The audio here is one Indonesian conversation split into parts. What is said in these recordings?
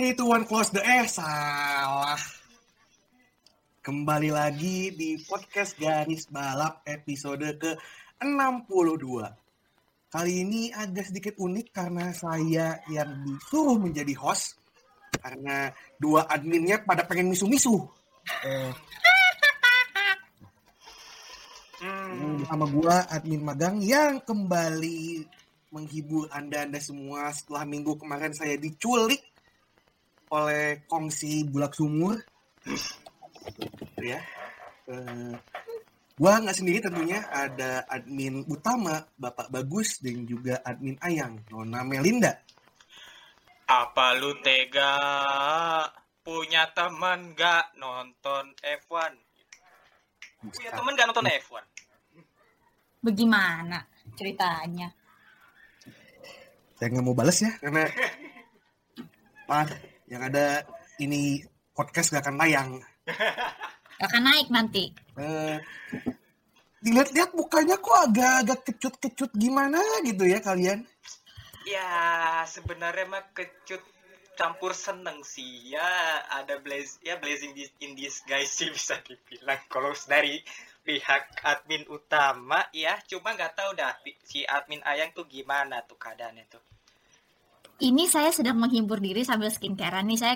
Three, two, one, close the eh salah. Kembali lagi di podcast Garis Balap episode ke 62. Kali ini agak sedikit unik karena saya yang disuruh menjadi host karena dua adminnya pada pengen misu-misu. Eh, hmm, sama gua admin magang yang kembali menghibur anda-anda semua setelah minggu kemarin saya diculik oleh kongsi bulak sumur ya Eh, gua nggak sendiri tentunya ada admin utama bapak bagus dan juga admin ayang nona melinda Apa lu tega punya teman gak nonton F1? Punya teman gak nonton F1? Bagaimana ceritanya? saya nggak mau balas ya karena Pak, yang ada ini podcast gak akan tayang. Akan naik nanti. Eh, dilihat-lihat mukanya kok agak-agak kecut-kecut gimana gitu ya kalian? Ya sebenarnya mah kecut campur seneng sih. Ya ada blaze ya blazing in disguise sih bisa dibilang. Kalau dari pihak admin utama ya cuma nggak tahu dah si admin ayang tuh gimana tuh keadaannya tuh Ini saya sedang menghibur diri sambil skincarean nih. Saya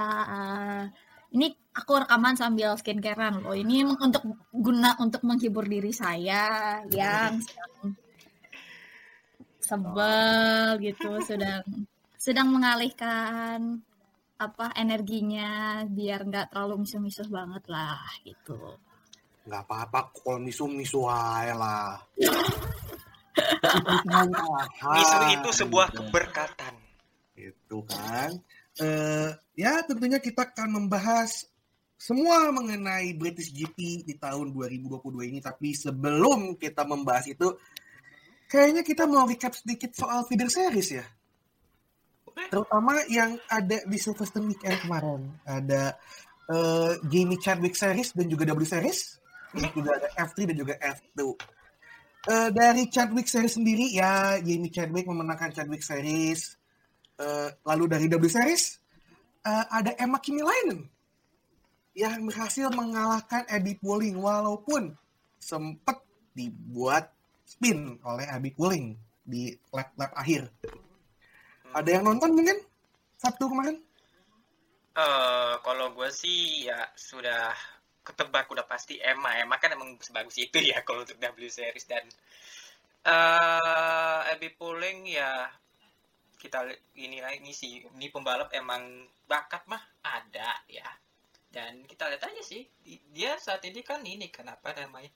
uh, ini aku rekaman sambil skincarean loh. Ini untuk guna untuk menghibur diri saya yang sedang sebel gitu, sedang sedang mengalihkan apa energinya biar nggak terlalu misuh-misuh banget lah gitu. nggak apa-apa kalau misu-misu aja lah misu itu sebuah keberkatan itu kan. Eh ya tentunya kita akan membahas semua mengenai British GP di tahun 2022 ini. Tapi sebelum kita membahas itu kayaknya kita mau recap sedikit soal feeder series ya. Terutama yang ada di Silverstone Weekend kemarin. Ada eh, Jamie Chadwick Series dan juga W Series. Terus juga ada F3 dan juga F2 Eh, dari Chadwick Series sendiri ya Jamie Chadwick memenangkan Chadwick Series Eh, lalu dari W Series eh, ada Emma Kimilainen yang berhasil mengalahkan Abby Pulling walaupun sempat dibuat spin oleh Abby Pulling di lap-lap akhir. Ada yang nonton mungkin Sabtu kemarin? Eh, kalau gue sih ya sudah ketebak udah pasti Emma. Emma kan emang sebagus itu ya kalau untuk W series dan eh Abby Pulling ya kita ini ini sih ini pembalap emang bakat mah ada ya. Dan kita lihat aja sih di- dia saat ini kan ini kenapa namanya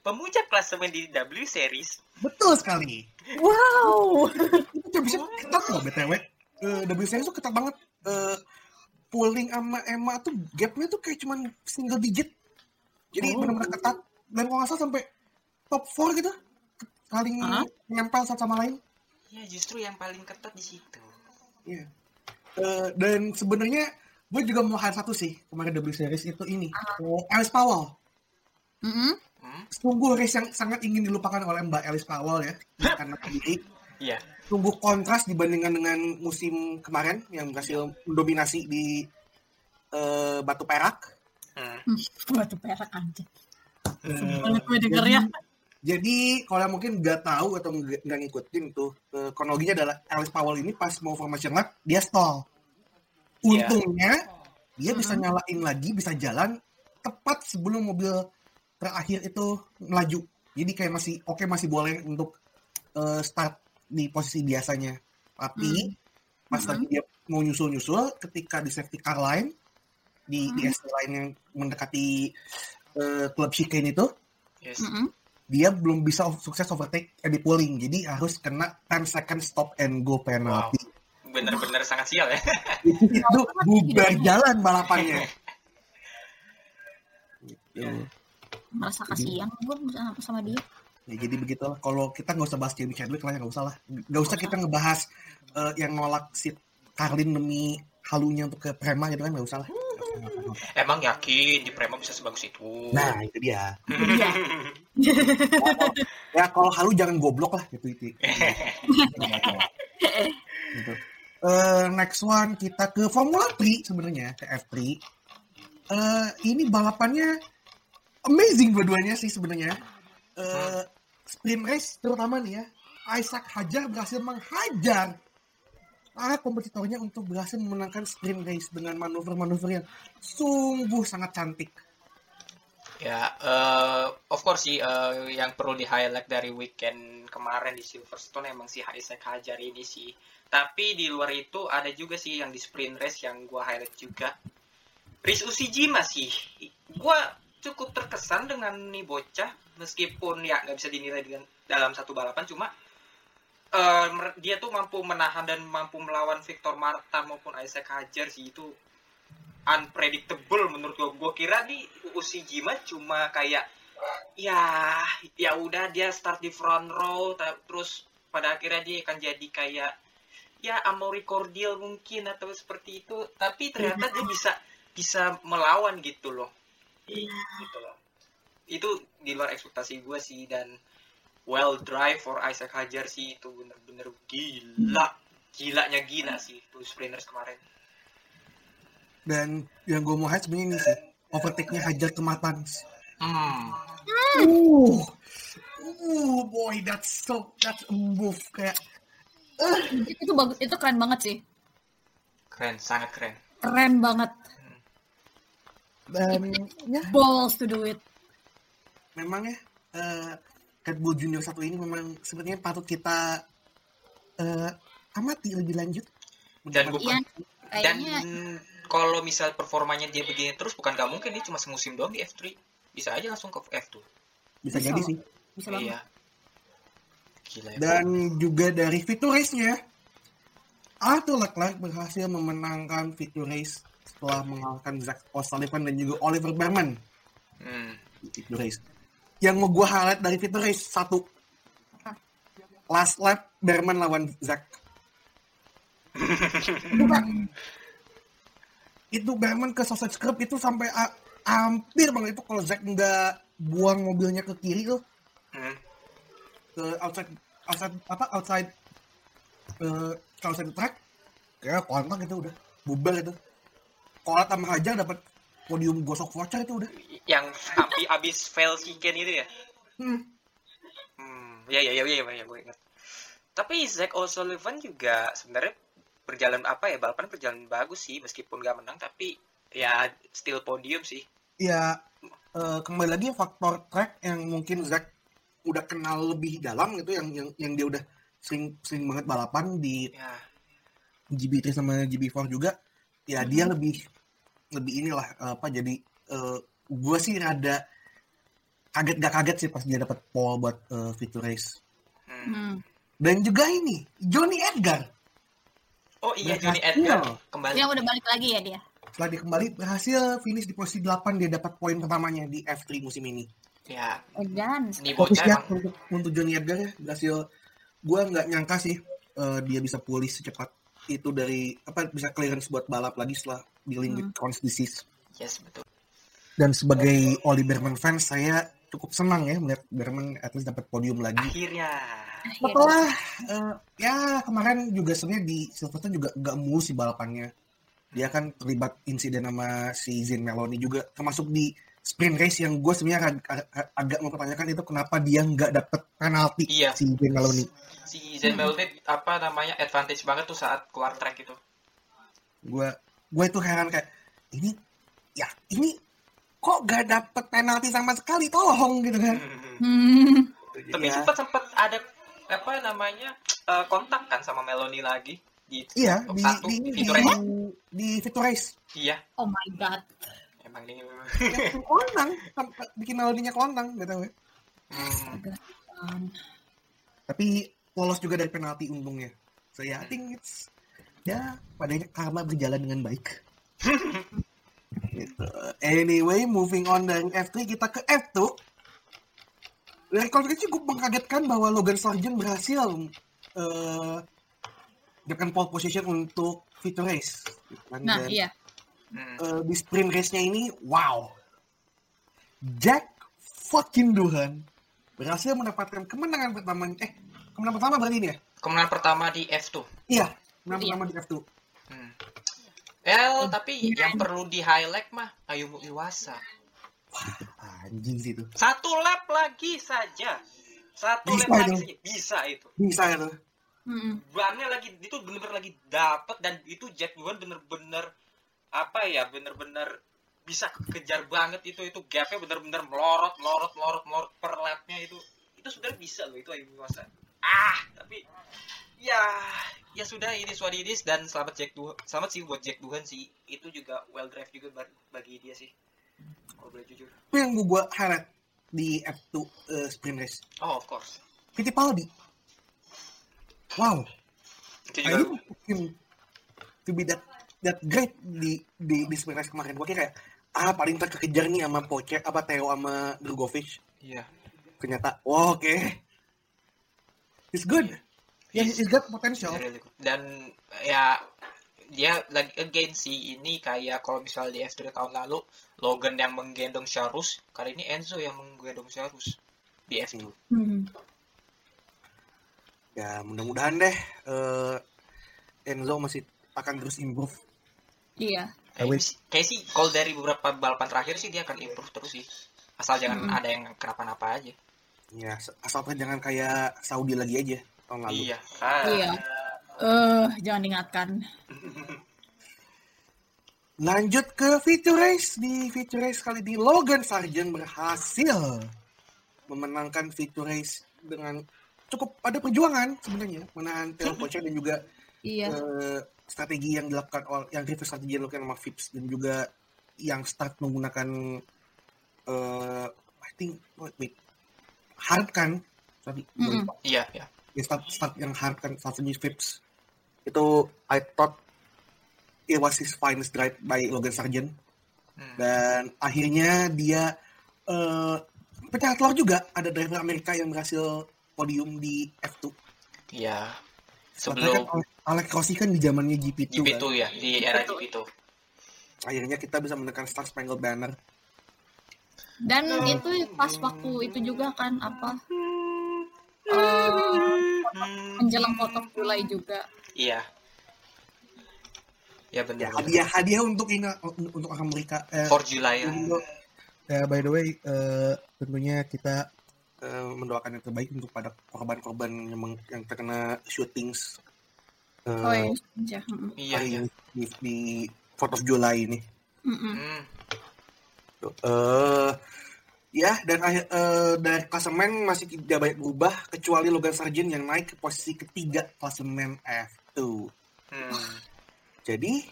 pemuncak klasemen di W series. Betul sekali. Wow. Itu bisa ketat loh BTW. Eh, W Series tuh ketat banget. Eh, Pulling sama Emma tuh gapnya tuh kayak cuman single digit. Jadi Oh. benar-benar ketat. Dan kalau nggak salah sampai top 4 gitu. Saling Hah? nempel satu sama lain. Ya justru yang paling ketat di situ. Iya. Eh, dan sebenarnya gue juga mau highlight satu sih kemarin W Series itu ini. Eh, Alice Powell. Mm-mm. Hmm? Sungguh race yang sangat ingin dilupakan oleh Mbak Alice Powell ya. Karena sendiri Iya. sungguh kontras dibandingkan dengan musim kemarin yang berhasil mendominasi di eh, Batu Perak. Hmm. Batu perak aja. Eh, Boleh gue denger ya. Jadi kalau yang mungkin nggak tahu atau nggak ngikutin tuh eh, kronologinya adalah Alice Powell ini pas mau formation lap dia stall. Iya. Untungnya dia bisa Mhm. nyalain lagi bisa jalan tepat sebelum mobil terakhir itu melaju. Jadi kayak masih oke masih boleh untuk eh, start di posisi biasanya. Tapi pas Mhm. lagi dia mau nyusul-nyusul ketika di safety car line di di Hmm. ST line yang mendekati eh, klub chicane itu Yes. Mm-mm. Dia belum bisa sukses overtake Eddie Pulling jadi harus kena 10 second stop and go penalty Bener-bener sangat sial ya. itu bubar jalan balapannya gitu. merasa kasihan gue sama, sama dia Ya, jadi begitu lah. Kalau kita nggak usah bahas Jamie Chadwick lah, ya nggak usah lah. Nggak usah kita ngebahas eh, yang nolak si Carlin demi halunya untuk ke Prema gitu kan, nggak usah lah. Emang yakin di Prema bisa sebagus itu? Nah, itu dia. Iya. Ya kalau halu jangan goblok lah gitu itu. gitu. Eh, next one kita ke Formula 3 sebenarnya ke F3. Eh, ini balapannya amazing dua-duanya sih sebenarnya. Eh, sprint race terutama nih ya. Isaac Hajar berhasil menghajar para kompetitornya untuk berhasil memenangkan sprint race dengan manuver-manuver yang sungguh sangat cantik. Ya, eh, of course sih eh, yang perlu di highlight dari weekend kemarin di Silverstone emang si Isaac Hajar ini sih. Tapi di luar itu ada juga sih yang di sprint race yang gua highlight juga. Riz Usijima sih, gua cukup terkesan dengan nih bocah meskipun ya nggak bisa dinilai dengan dalam satu balapan cuma mer- dia tuh mampu menahan dan mampu melawan Victor Marta maupun Isaac Hajar sih itu unpredictable menurut gua. Gua kira nih Usijima cuma kayak ya ya udah dia start di front row terus pada akhirnya dia akan jadi kayak ya Amaury Cordial mungkin atau seperti itu. Tapi ternyata dia bisa bisa melawan gitu loh. Gitu loh. Itu di luar ekspektasi gue sih dan well drive for Isaac Hajar sih itu bener-bener gila. Gilanya gila sih itu sprinters kemarin. Dan yang gue mau highlight sebenarnya ini sih, overtake-nya Hajar ke Matans. hmm. Uh, uh, boy, that's so, that's a move kayak itu bagus itu keren banget sih. Keren sangat keren. Keren banget. Dan ya. Balls to do it. Memang ya eh Red Bull Junior satu ini memang sebenarnya patut kita eh amati lebih lanjut. Dan Bukan- Iya, dan kalau misal performanya dia begini terus bukan gak mungkin dia cuma semusim doang di F3 bisa aja langsung ke F2 bisa Bisa jadi sih. bisa banget iya gila ya Dan juga dari fitur race-nya, Arthur Leclerc berhasil memenangkan fitur race setelah mengalahkan Zach O'Sullivan dan juga Oliver Berman hmm. fitur race. Yang mau gue highlight dari fitur race satu, last lap Berman lawan Zach. itu Berman ke sausage curb itu sampai a- hampir banget. Itu kalau Zach nggak buang mobilnya ke kiri tuh. Hmm. ke outside outside apa outside ke outside the track kayak kontak itu udah bubar itu. Kolat sama aja dapat podium gosok voucher itu udah. Yang hampir abis fail chicken itu ya? Hmm. hmm. ya ya ya ya ya, ya gue ingat. Tapi Zach O'Sullivan juga sebenarnya berjalan apa ya balapan berjalan bagus sih meskipun gak menang tapi ya still podium sih. Ya eh, kembali lagi faktor track yang mungkin Zack udah kenal lebih dalam gitu yang yang yang dia udah sering sering banget balapan di ya. GB3 sama GB4 juga ya dia lebih lebih inilah eh, apa jadi gue sih rada kaget gak kaget sih pas dia dapat pole buat eh, fitur race hmm. Dan juga ini Johnny Edgar. Oh iya Berhasil. Johnny Edgar. Kembali. Yang udah balik lagi ya dia? Setelah dia kembali berhasil finish di posisi 8 dia dapat poin pertamanya di F3 musim ini. Ya. Edan. Ini fokus bocah ya emang. untuk, untuk Johnny Edgar ya berhasil. Gue nggak nyangka sih eh, dia bisa pulih secepat itu dari apa bisa clearance buat balap lagi setelah dealing with Crohn's disease. Yes betul. Dan sebagai Oli Berman fans saya cukup senang ya melihat Berman at least dapat podium lagi. Akhirnya. Setelah eh, ya kemarin juga sebenarnya di Silverstone juga nggak mulus sih balapannya. Dia kan terlibat insiden sama si Zin Meloni juga termasuk di sprint race yang gue sebenarnya ag- ag- agak mempertanyakan itu kenapa dia nggak dapet penalti Iya. si Zin Meloni. Si Zen Melvin apa namanya advantage banget tuh saat keluar track itu. Gue gue itu heran kayak ini ya ini kok gak dapet penalti sama sekali tolong gitu kan hmm. tapi Ya. sempat sempat ada apa namanya eh, kontak kan sama Meloni lagi di Iya, di satu di di di, di Victor Race. Iya, Oh my god. emang ini. Yang kontang, sampai bikin melodinya kontang, gak tahu ya. Hmm, Tapi lolos juga dari penalti untungnya. So ya, I think it's ya padanya karma berjalan dengan baik. gitu. Anyway, moving on dari F3 kita ke F2. Dari konflik cukup mengkagetkan bahwa Logan Sargent berhasil eh mendapatkan pole position untuk Victor Race. Gitu kan. nah, Dan, iya. eh, di sprint race-nya ini, wow. Jack fucking Duhan berhasil mendapatkan kemenangan pertama. Eh, kemenangan pertama berarti ini ya? Kemenangan pertama di F2. Iya, kemenangan Iya. pertama di F2. Hmm. El, tapi yang perlu di highlight mah Ayumu Iwasa. Anjing sih itu. Satu lap lagi saja. Satu Bisa lap lagi itu. saja. Bisa itu. Bisa itu. Mm-mm. Bannya lagi itu bener-bener lagi dapet dan itu Jack Doohan bener-bener apa ya bener-bener bisa kejar banget itu itu gapnya bener-bener melorot melorot melorot melorot per lapnya itu itu sudah bisa loh itu Ayumu Iwasa ah tapi ya ya sudah ini Swadidis dan selamat Jack Duhan selamat sih buat Jack Duhan sih itu juga well drive juga ba- bagi dia sih kalau boleh jujur Itu yang gue buat highlight di F2 eh, sprint race. oh of course Fittipaldi. Wow. itu juga him to be that that great di di, di sprint race kemarin. Gue kira ah paling terkejar nih sama Poche apa Theo sama Drugovic. iya Ternyata, wow, oke. He's good. Yeah, he's got potential. Good. dan ya dia lagi again sih ini kayak kalau misalnya di F3 tahun lalu Logan yang menggendong Sharus kali ini Enzo yang menggendong Sharus di F2 Hmm. Ya, mudah-mudahan deh eh, Enzo masih akan terus improve. Iya. kayak, sih- kayak sih kalau dari beberapa balapan terakhir sih dia akan improve terus sih asal jangan Mm-mm. ada yang kenapa-napa aja Ya, asalkan jangan kayak Saudi lagi aja tahun lalu. iya ah. Iya. Eh, jangan diingatkan. Lanjut ke feature race. Di feature race kali ini Logan Sargent berhasil memenangkan feature race dengan cukup ada perjuangan sebenarnya menahan Theo Pocher dan juga Iya. eh, strategi yang dilakukan oleh yang reverse strategi yang dilakukan sama Vips dan juga yang start menggunakan eh I think wait, wait hard kan tadi iya iya Ya, start start yang hard kan strategi Vips itu I thought it was his finest drive by Logan Sargent Hmm. dan akhirnya dia eh pecah telur juga ada driver Amerika yang berhasil podium di F2 iya Sebelum kan Alex Rossi kan di zamannya GP2, GP2 kan. ya di era GP2 Akhirnya kita bisa menekan Star Spangled Banner. Dan itu pas waktu itu juga kan apa? Eh, menjelang foto Julai juga. iya Ya, ya benar hadiah hadiah untuk ini untuk Amerika. Eh, for July ya untuk- ya by the way eh, tentunya kita eh, mendoakan yang terbaik untuk pada korban-korban yang, yang terkena shootings eh, Oh iya. iya. Iya iya ini di, di 4 of July ini. Mm-mm. Hmm. eh ya dan akhir eh, dari klasemen masih tidak banyak berubah kecuali Logan Sargent yang naik ke posisi ketiga klasemen F2. Hmm. Jadi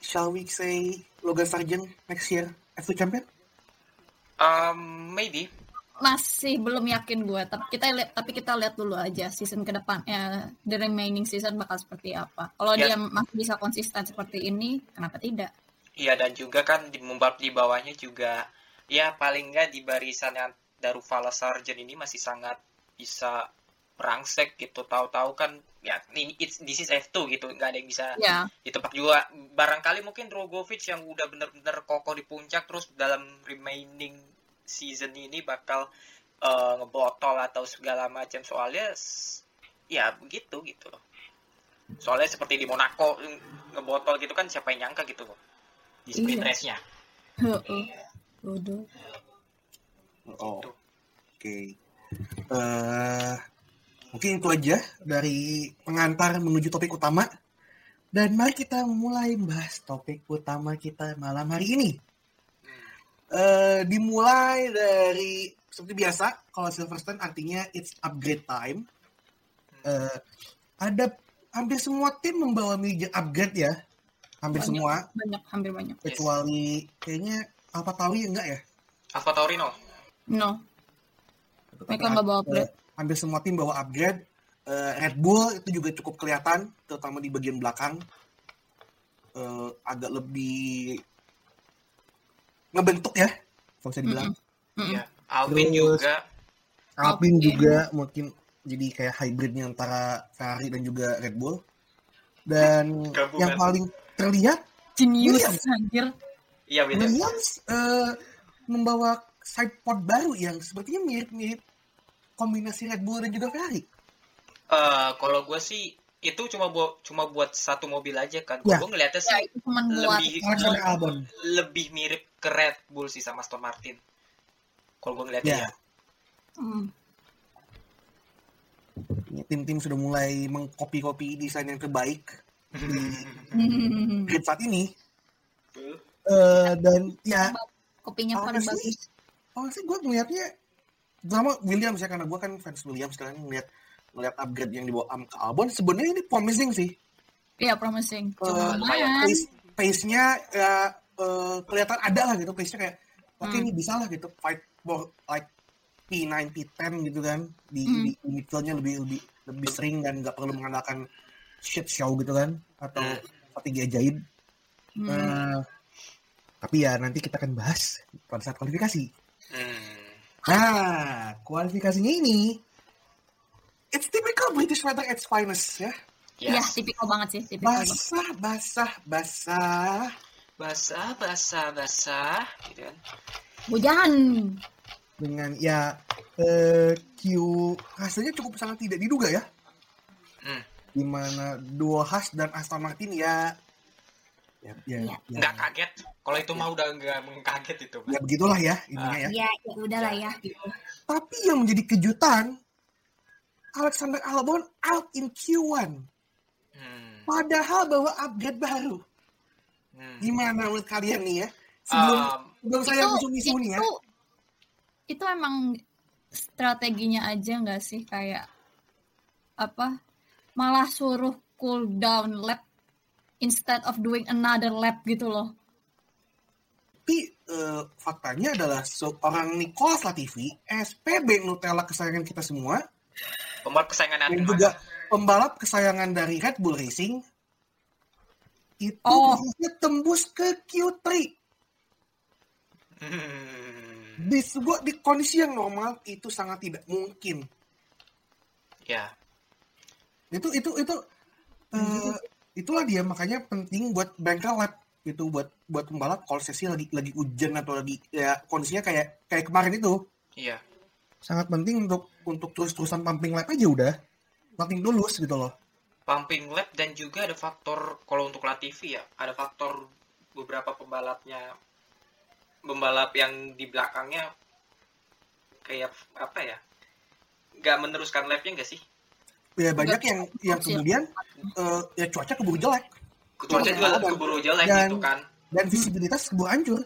shall we say Logan Sargent next year F2 champion? Um, maybe Masih belum yakin gue, tapi kita lihat tapi kita lihat dulu aja season ke depan ya the remaining season bakal seperti apa. Kalau Ya. dia masih bisa konsisten seperti ini, kenapa tidak? Iya dan juga kan di membalap di bawahnya juga ya paling nggak di barisan yang Darufala Sargent ini masih sangat bisa merangsek gitu. Tahu-tahu kan ya ini it's, this is F2 gitu nggak ada yang bisa Ya, ditebak juga. Barangkali mungkin Drogovic yang udah bener-bener kokoh di puncak terus dalam remaining season ini bakal eh, ngebotol atau segala macam. Soalnya ya begitu gitu loh. Soalnya seperti di Monaco ngebotol gitu kan siapa yang nyangka gitu loh di sprint Iya. race-nya. Bodoh. Oh, oke. Eh, mungkin itu aja dari pengantar menuju topik utama. Dan mari kita mulai bahas topik utama kita malam hari ini. Eh, dimulai dari seperti biasa, kalau Silverstone artinya it's upgrade time. Eh, ada hampir semua tim membawa major upgrade ya. Hampir Banyak. semua banyak hampir banyak kecuali kayaknya Alpha Tauri enggak ya? Alpha Tauri no. no mereka nggak bawa upgrade Eh, hampir semua tim bawa upgrade. Eh, Red Bull itu juga cukup kelihatan, terutama di bagian belakang. Eh, agak lebih ngebentuk ya, kalau saya dibilang. Mm-mm. Iya. Alpine Terus- juga. Alpine Oke. juga mungkin jadi kayak hybridnya antara Ferrari dan juga Red Bull. Dan Gabungan. yang paling terlihat genius Williams. anjir Iya Williams. Williams eh, membawa sidepod baru yang sepertinya mirip-mirip kombinasi Red Bull dan juga Ferrari. Eh, kalau gue sih itu cuma buat cuma buat satu mobil aja kan. Ya. Gue ngeliatnya ya sih buat lebih Albon. lebih mirip ke Red Bull sih sama Aston Martin. Kalau gue ngeliatnya Ya. ya. Hmm. Tim-tim sudah mulai mengkopi-kopi desain yang terbaik di grid saat ini. Eh, dan ya, kopinya honestly, bagus honestly gue ngeliatnya sama Williams ya karena gue kan fans Williams sekarang ngeliat ngeliat upgrade yang dibawa Am ke Albon sebenarnya ini promising sih. iya promising Eh, lumayan. pace pace-nya ya eh, kelihatan ada lah gitu pace-nya kayak oke Hmm. ini bisa lah gitu fight for like P9 P10 gitu kan di, Hmm. di, midfield-nya lebih lebih lebih sering dan nggak perlu mengandalkan shit show gitu kan atau Hmm. strategi ajaib Hmm. Eh, tapi ya nanti kita akan bahas pada saat kualifikasi Hmm. nah kualifikasinya ini it's typical British weather at its finest ya Iya, Yes. tipikal banget sih, tipikal banget. basah basah basah Basah, basah, basah, gitu kan. Hujan. dengan ya eh, Q hasilnya cukup sangat tidak diduga ya Hmm. di mana duo Haas dan Aston Martin ya ya ya, Iya. ya, Nggak kaget. Kalau itu mah udah nggak mengkaget itu. ya begitulah ya ininya ya Ya, ya udahlah ya gitu. tapi yang menjadi kejutan Alexander Albon out in Q1 Hmm. padahal bawa upgrade baru Hmm. gimana menurut kalian nih ya sebelum Um, sebelum saya itu, musuh-musuh nih ya itu, itu emang strateginya aja nggak sih kayak apa? Malah suruh cool down lap instead of doing another lap gitu loh. tapi eh, faktanya adalah seorang Nicholas Latifi SPB Nutella kesayangan kita semua pembalap kesayangan dan juga pembalap kesayangan dari Red Bull Racing itu Oh. bisa tembus ke Q3 Hmm. di sebuah di kondisi yang normal itu sangat tidak mungkin Ya. itu itu itu eh, itulah dia makanya penting buat bengkel lab itu buat buat pembalap kalau sesi lagi lagi hujan atau lagi ya kondisinya kayak kayak kemarin itu Iya. sangat penting untuk untuk terus terusan pumping lap aja udah nothing tulus gitu loh Pumping lap dan juga ada faktor kalau untuk Latifi ya, ada faktor beberapa pembalapnya pembalap yang di belakangnya kayak apa ya? nggak meneruskan lapnya nggak sih? Ya banyak yang yang kemudian eh, ya cuaca keburu jelek Cuaca juga dan- keburu jelek dan- gitu kan. dan visibilitas keburu hancur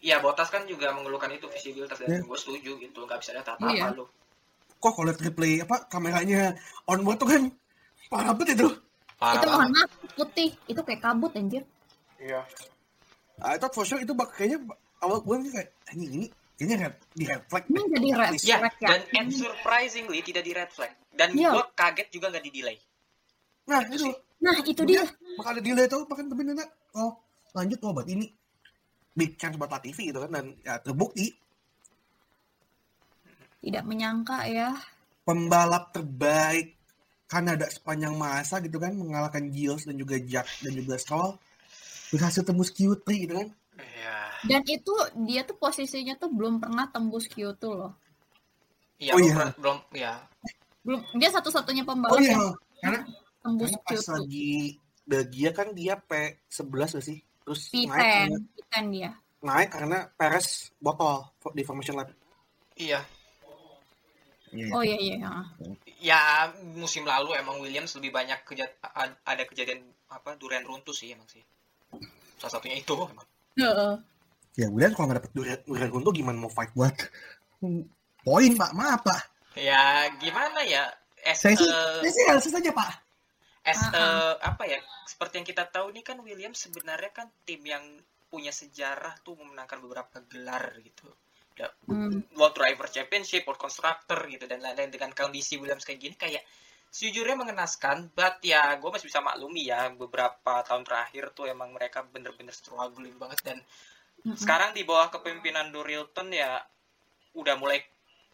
Iya, Botas kan juga mengeluhkan itu visibilitas dan Iya. gue setuju gitu, nggak bisa lihat apa-apa Iya. lu. kok kalau lihat replay apa kameranya on board tuh kan parah banget itu Parah itu maaf putih, itu kayak kabut anjir. Iya. I thought for sure itu bak kayaknya awal gue kayak anjing ini kayaknya red, di red flag Ini jadi red Ya, flag ya. dan and surprisingly tidak di red flag. Dan Iya. gue kaget juga nggak di delay. nah Itu itu sih. Nah, itu dia. bakal ada delay tuh bahkan tapi ternyata oh lanjut oh berarti ini big chance buat Latifi gitu kan dan ya terbukti Tidak menyangka ya. pembalap terbaik Kanada sepanjang masa gitu kan mengalahkan Gilles dan juga Jack dan juga Stroll berhasil tembus Q3 gitu kan Iya. Dan itu dia tuh posisinya tuh belum pernah tembus Q2 loh. Iya, Oh, belum iya. pernah- belum ya. Belum dia satu-satunya oh pembalap iya yang karena tembus karena pas Q2. lagi Belgia kan dia P11 gak sih terus naik P10, karena, P10 dia. naik karena Perez botol di formation lap Iya. Iya. Oh iya iya. ah. Ya musim lalu emang Williams lebih banyak keja- ada kejadian apa durian runtuh sih emang sih. Salah satunya itu emang. Heeh. ya udah kalau nggak dapet durian durian untung gimana mau fight buat hmm, poin pak maaf pak Ya gimana ya? As, saya sih eh, saya sih realistis aja pak as Ah, a- apa ya seperti yang kita tahu nih kan Williams sebenarnya kan tim yang punya sejarah tuh memenangkan beberapa gelar gitu Udah Hmm. World Driver Championship, World Constructor gitu dan lain-lain dengan kondisi Williams kayak gini kayak sejujurnya mengenaskan but ya gue masih bisa maklumi ya beberapa tahun terakhir tuh emang mereka bener-bener struggling banget dan Mm-mm. sekarang di bawah kepemimpinan Dorilton ya udah mulai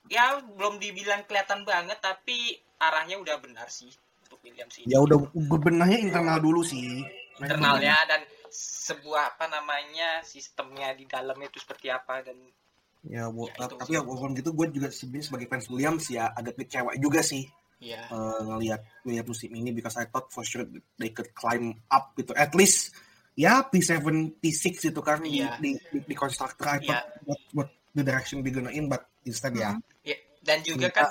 ya belum dibilang kelihatan banget tapi arahnya udah benar sih untuk Williams ini Ya udah bebenahnya internal dulu sih. internalnya dan sebuah apa namanya sistemnya di dalamnya itu seperti apa dan Ya, wo- Ya, tapi ya walaupun gitu gue juga sebenarnya sebagai fans Williams ya agak kecewa juga sih. Ya eh, ngelihat Williams musim ini because I thought for sure they could climb up gitu. At least ya P7 P6 itu kan di- Iya. di, di, di constructor. I thought what, what the direction we gonna in but instead ya Ya, dan juga Minta. kan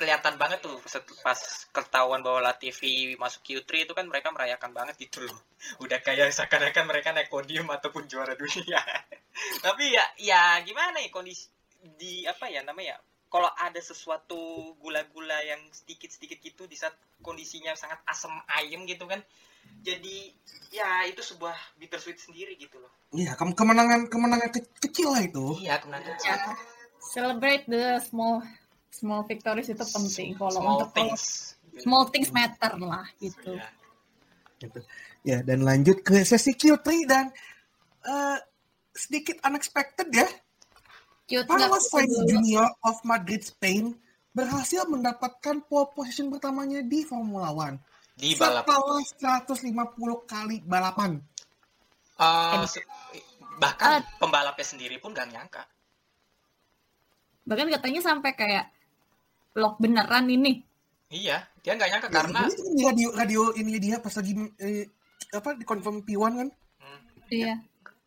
kelihatan banget tuh pas ketahuan bahwa Latifi masuk Q3 itu kan mereka merayakan banget gitu loh. Udah kayak seakan-akan mereka naik podium ataupun juara dunia. Tapi ya ya gimana ya kondisi di apa ya namanya ya? Kalau ada sesuatu gula-gula yang sedikit-sedikit gitu di saat kondisinya sangat asam ayem gitu kan. Jadi ya itu sebuah bittersweet sendiri gitu loh. Iya, ke- kemenangan kemenangan ke- kecil lah itu. Iya, kemenangan Ya, celebrate the small small victories itu penting kalau small untuk kalau things. small things matter lah gitu. Ya. Gitu. Ya, dan lanjut ke sesi Q3 dan eh, sedikit unexpected ya. Carlos Sainz. Junior of Madrid, Spain berhasil mendapatkan pole position pertamanya di Formula One Di balap setelah 150 kali balapan. Uh, bahkan Ah. pembalapnya sendiri pun gak nyangka. Bahkan katanya sampai kayak lock beneran ini. Iya, dia nggak nyangka karena Ini kan di radio radio ini dia pas lagi eh, apa di confirm P1 kan. hmm, Iya.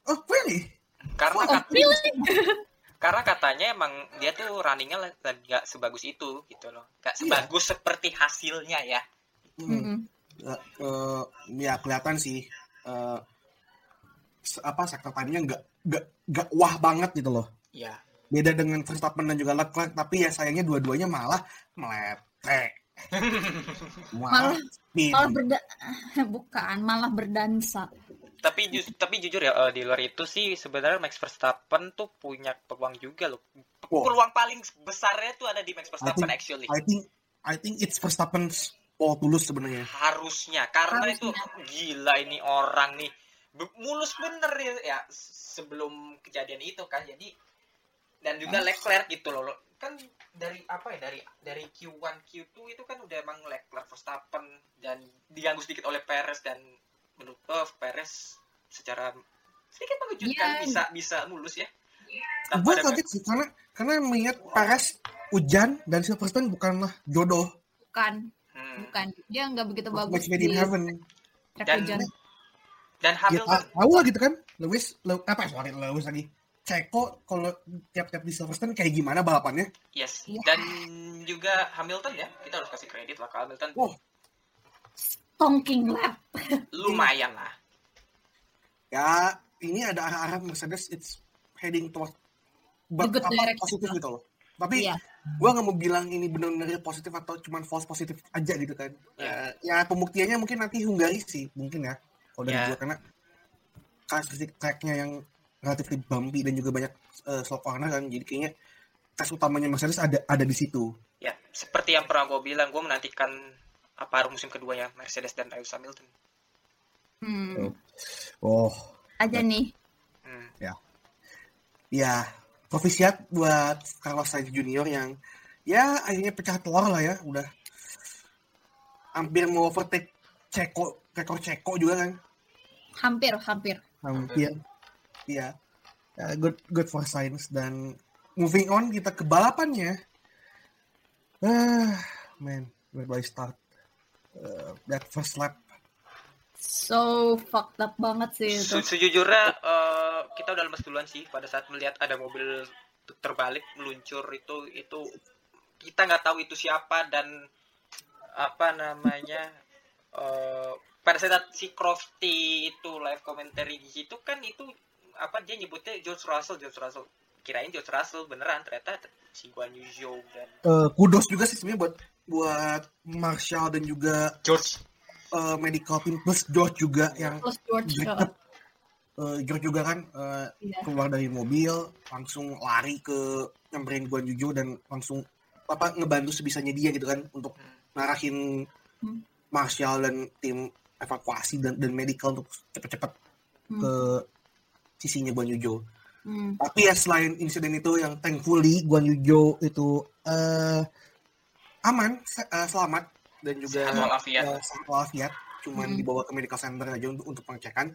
Oh, really? karena Oh, Really? karena katanya emang dia tuh runningnya la- lagi nggak sebagus itu gitu loh, nggak sebagus seperti hasilnya ya. Hmm. Mm-mm. Eh, eh, ya kelihatan sih eh, se- apa sektor tadinya nggak nggak nggak wah banget gitu loh. Iya, Beda dengan Verstappen dan juga Leclerc, tapi ya sayangnya dua-duanya malah meletek. Malah-. Malah berda bukan, malah berdansa. Tapi ju- tapi jujur ya eh, di luar itu sih sebenarnya Max Verstappen tuh punya peluang juga loh. Wah. Peluang paling besarnya tuh ada di Max Verstappen think- actually. I think I think it's Verstappen's pole tulus sebenarnya. harusnya karena Harusnya. itu gila ini orang nih mulus bener ya, ya sebelum kejadian itu kan jadi dan juga Leclerc gitu loh Lo- kan dari apa ya dari dari Q1 Q2 itu kan udah emang Leclerc Verstappen dan diganggu sedikit oleh Perez dan menurut oh, Perez secara sedikit mengejutkan Iya. bisa bisa mulus ya Gue ada- kaget sih karena karena mengingat Perez hujan dan Silverstone bukanlah jodoh. Bukan, Hmm. bukan. Dia nggak begitu bagus Match made in di heaven. Dan- hujan. dan Ya Hamilton ta- tahu lah gitu kan. Lewis, Lew, apa sorry Lewis lagi. Ceko kalau tiap-tiap di Silverstone kayak gimana balapannya? yes Iya. dan juga Hamilton ya kita harus kasih kredit lah ke Hamilton Wah. Tonking lap. lumayan lah Ya ini ada arah-arah Mercedes it's heading towards but The good apa positif gitu loh. Tapi Iya. gua nggak mau bilang ini benar-benar positif atau cuman false positif aja gitu kan. Iya. Eh, ya pembuktiannya mungkin nanti Hungary sih mungkin ya. Kalau dari Iya. gua karena karakteristik tracknya yang relatif bumpy dan juga banyak uh, slow corner kan jadi kayaknya tes utamanya Mercedes ada ada di situ. ya seperti yang pernah gue bilang gue menantikan apa musim keduanya Mercedes dan Lewis Hamilton Hmm. Oh, Aja nih. hmm. ya profisiat buat Carlos Sainz Junior yang ya akhirnya pecah telur lah ya, udah hampir mau overtake Ceko, rekor Ceko juga kan, Hampir, hampir. hampir. Iya, Ya, good good for Sainz dan moving on kita ke balapannya. Ah, man, where do I start? Uh, that first lap So fucked up banget sih itu. Se- sejujurnya eh, kita udah lemes duluan sih pada saat melihat ada mobil terbalik meluncur itu itu kita nggak tahu itu siapa dan apa namanya eh, pada saat si Crofty itu live commentary di situ kan itu apa dia nyebutnya George Russell George Russell kirain George Russell beneran ternyata si Guan Yu Zhou dan Eh, kudos juga sih sebenarnya buat buat Marshall dan juga George eh, medical team plus George juga yang Plus George. deket. Eh, George juga kan eh, Iya. keluar dari mobil langsung lari ke nyamperin Guan Yujo dan langsung apa ngebantu sebisanya dia gitu kan untuk ngarahin Hmm. Marshall dan tim evakuasi dan, dan medical untuk cepet-cepet Hmm. ke sisinya Guan Yujo. Hmm. Tapi ya selain insiden itu yang thankfully Guan Yujo itu eh aman, se- eh, selamat dan juga Sehat walafiat. eh, sehat walafiat, cuman Hmm. dibawa ke medical center aja untuk untuk pengecekan.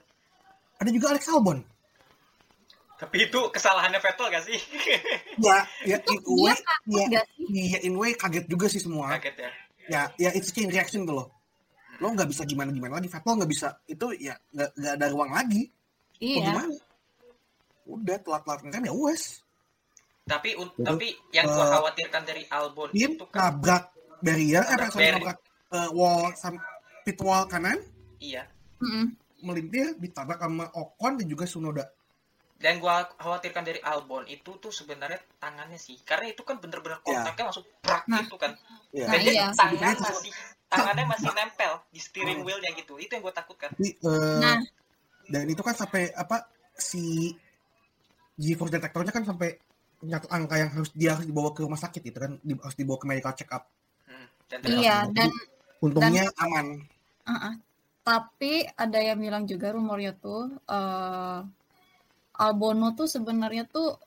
Ada juga Alex Albon. Tapi itu kesalahannya Vettel gak sih? Ya, ya in a Dia way, ya, ya in way kaget juga sih semua. Kaget ya. Ya, ya it's chain reaction tuh loh. Lo nggak bisa gimana gimana lagi, Vettel nggak bisa itu ya nggak nggak ada ruang lagi. Mau Iya. gimana? Udah telat-telat kan ya wes. Tapi un- Itu, tapi yang gua eh, khawatirkan dari Albon Tim itu kan nabrak barrier, eh sorry nabrak eh, wall sam- pit wall kanan, iya. Mm-mm. melintir, ditabrak sama Ocon dan juga Sunoda. Dan gua khawatirkan dari Albon itu tuh sebenarnya tangannya sih. Karena itu kan bener-bener Ya. kontaknya langsung prak Nah. gitu kan. Nah, Dan dia iya. tangan Sebenarnya masih tangannya masih nempel di steering wheelnya gitu. Itu yang gua takutkan. Tapi, eh, Nah, dan itu kan sampai apa si G-force detektornya kan sampai angka yang harus dia harus dibawa ke rumah sakit itu kan di- harus dibawa ke medical check up. Hmm. Dan iya dan Untungnya aman. uh-uh. tapi ada yang bilang juga rumornya tuh eh Albono tuh sebenarnya tuh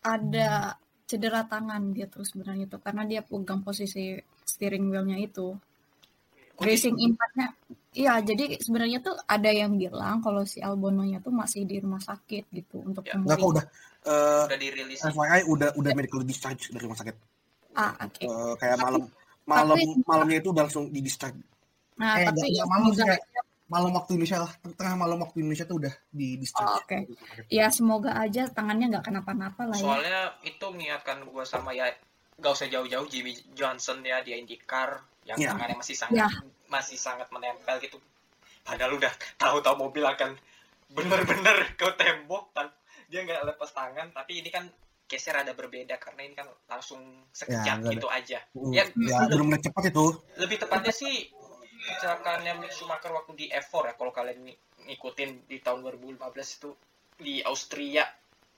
ada cedera tangan dia tuh sebenarnya tuh karena dia pegang posisi steering wheelnya itu. Racing impact-nya Iya, jadi sebenarnya tuh ada yang bilang kalau si Albono-nya tuh masih di rumah sakit gitu untuk Ya, Enggak kok pemulihan. udah eh, udah dirilis. FYI udah udah medical discharge dari rumah sakit. Ah, oke. Eh, kayak malam malam tapi- malamnya itu udah langsung di discharge. Nah, eh, tapi ya malam kayak malam waktu Indonesia lah, tengah malam waktu Indonesia tuh udah di discharge. Oh, oke. ya semoga aja tangannya nggak kenapa-napa lah ya. Soalnya itu mengingatkan gua sama ya gak usah jauh-jauh Jimmy Johnson ya dia IndyCar yang Ya. tangannya masih sangat Ya. masih sangat menempel gitu. Padahal udah tahu-tahu mobil akan bener-bener ke tembok tan dia nggak lepas tangan tapi ini kan case rada berbeda karena ini kan langsung sekejap ada. gitu aja. Mm, Ya, ya benar-benar cepat itu. lebih tepatnya sih kecelakaannya Mick Schumacher waktu di F4 ya kalau kalian ng- ngikutin di tahun 2015 itu di Austria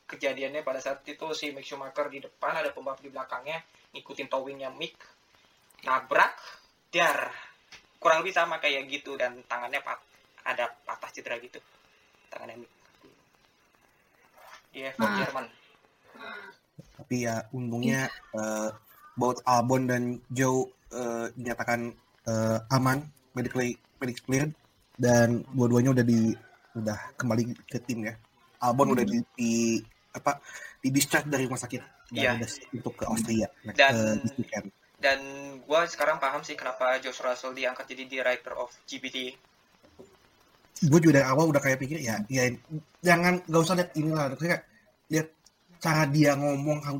kejadiannya pada saat itu si Mick Schumacher di depan ada pembalap di belakangnya ngikutin towingnya Mick nabrak dar kurang lebih sama kayak gitu dan tangannya pat ada patah cedera gitu tangannya Mick di F4 Ah. Jerman Tapi ya untungnya eh, both Albon dan Joe eh, dinyatakan eh, aman, medically medically cleared dan dua-duanya udah di udah kembali ke tim ya. Albon udah di, di apa di discharge dari rumah sakit dan Iya. udah untuk ke Austria next, Dan- weekend. dan gua sekarang paham sih kenapa Josh Russell diangkat jadi director of GBT gue juga dari awal udah kayak pikir ya ya jangan gak usah lihat inilah kayak lihat cara dia ngomong how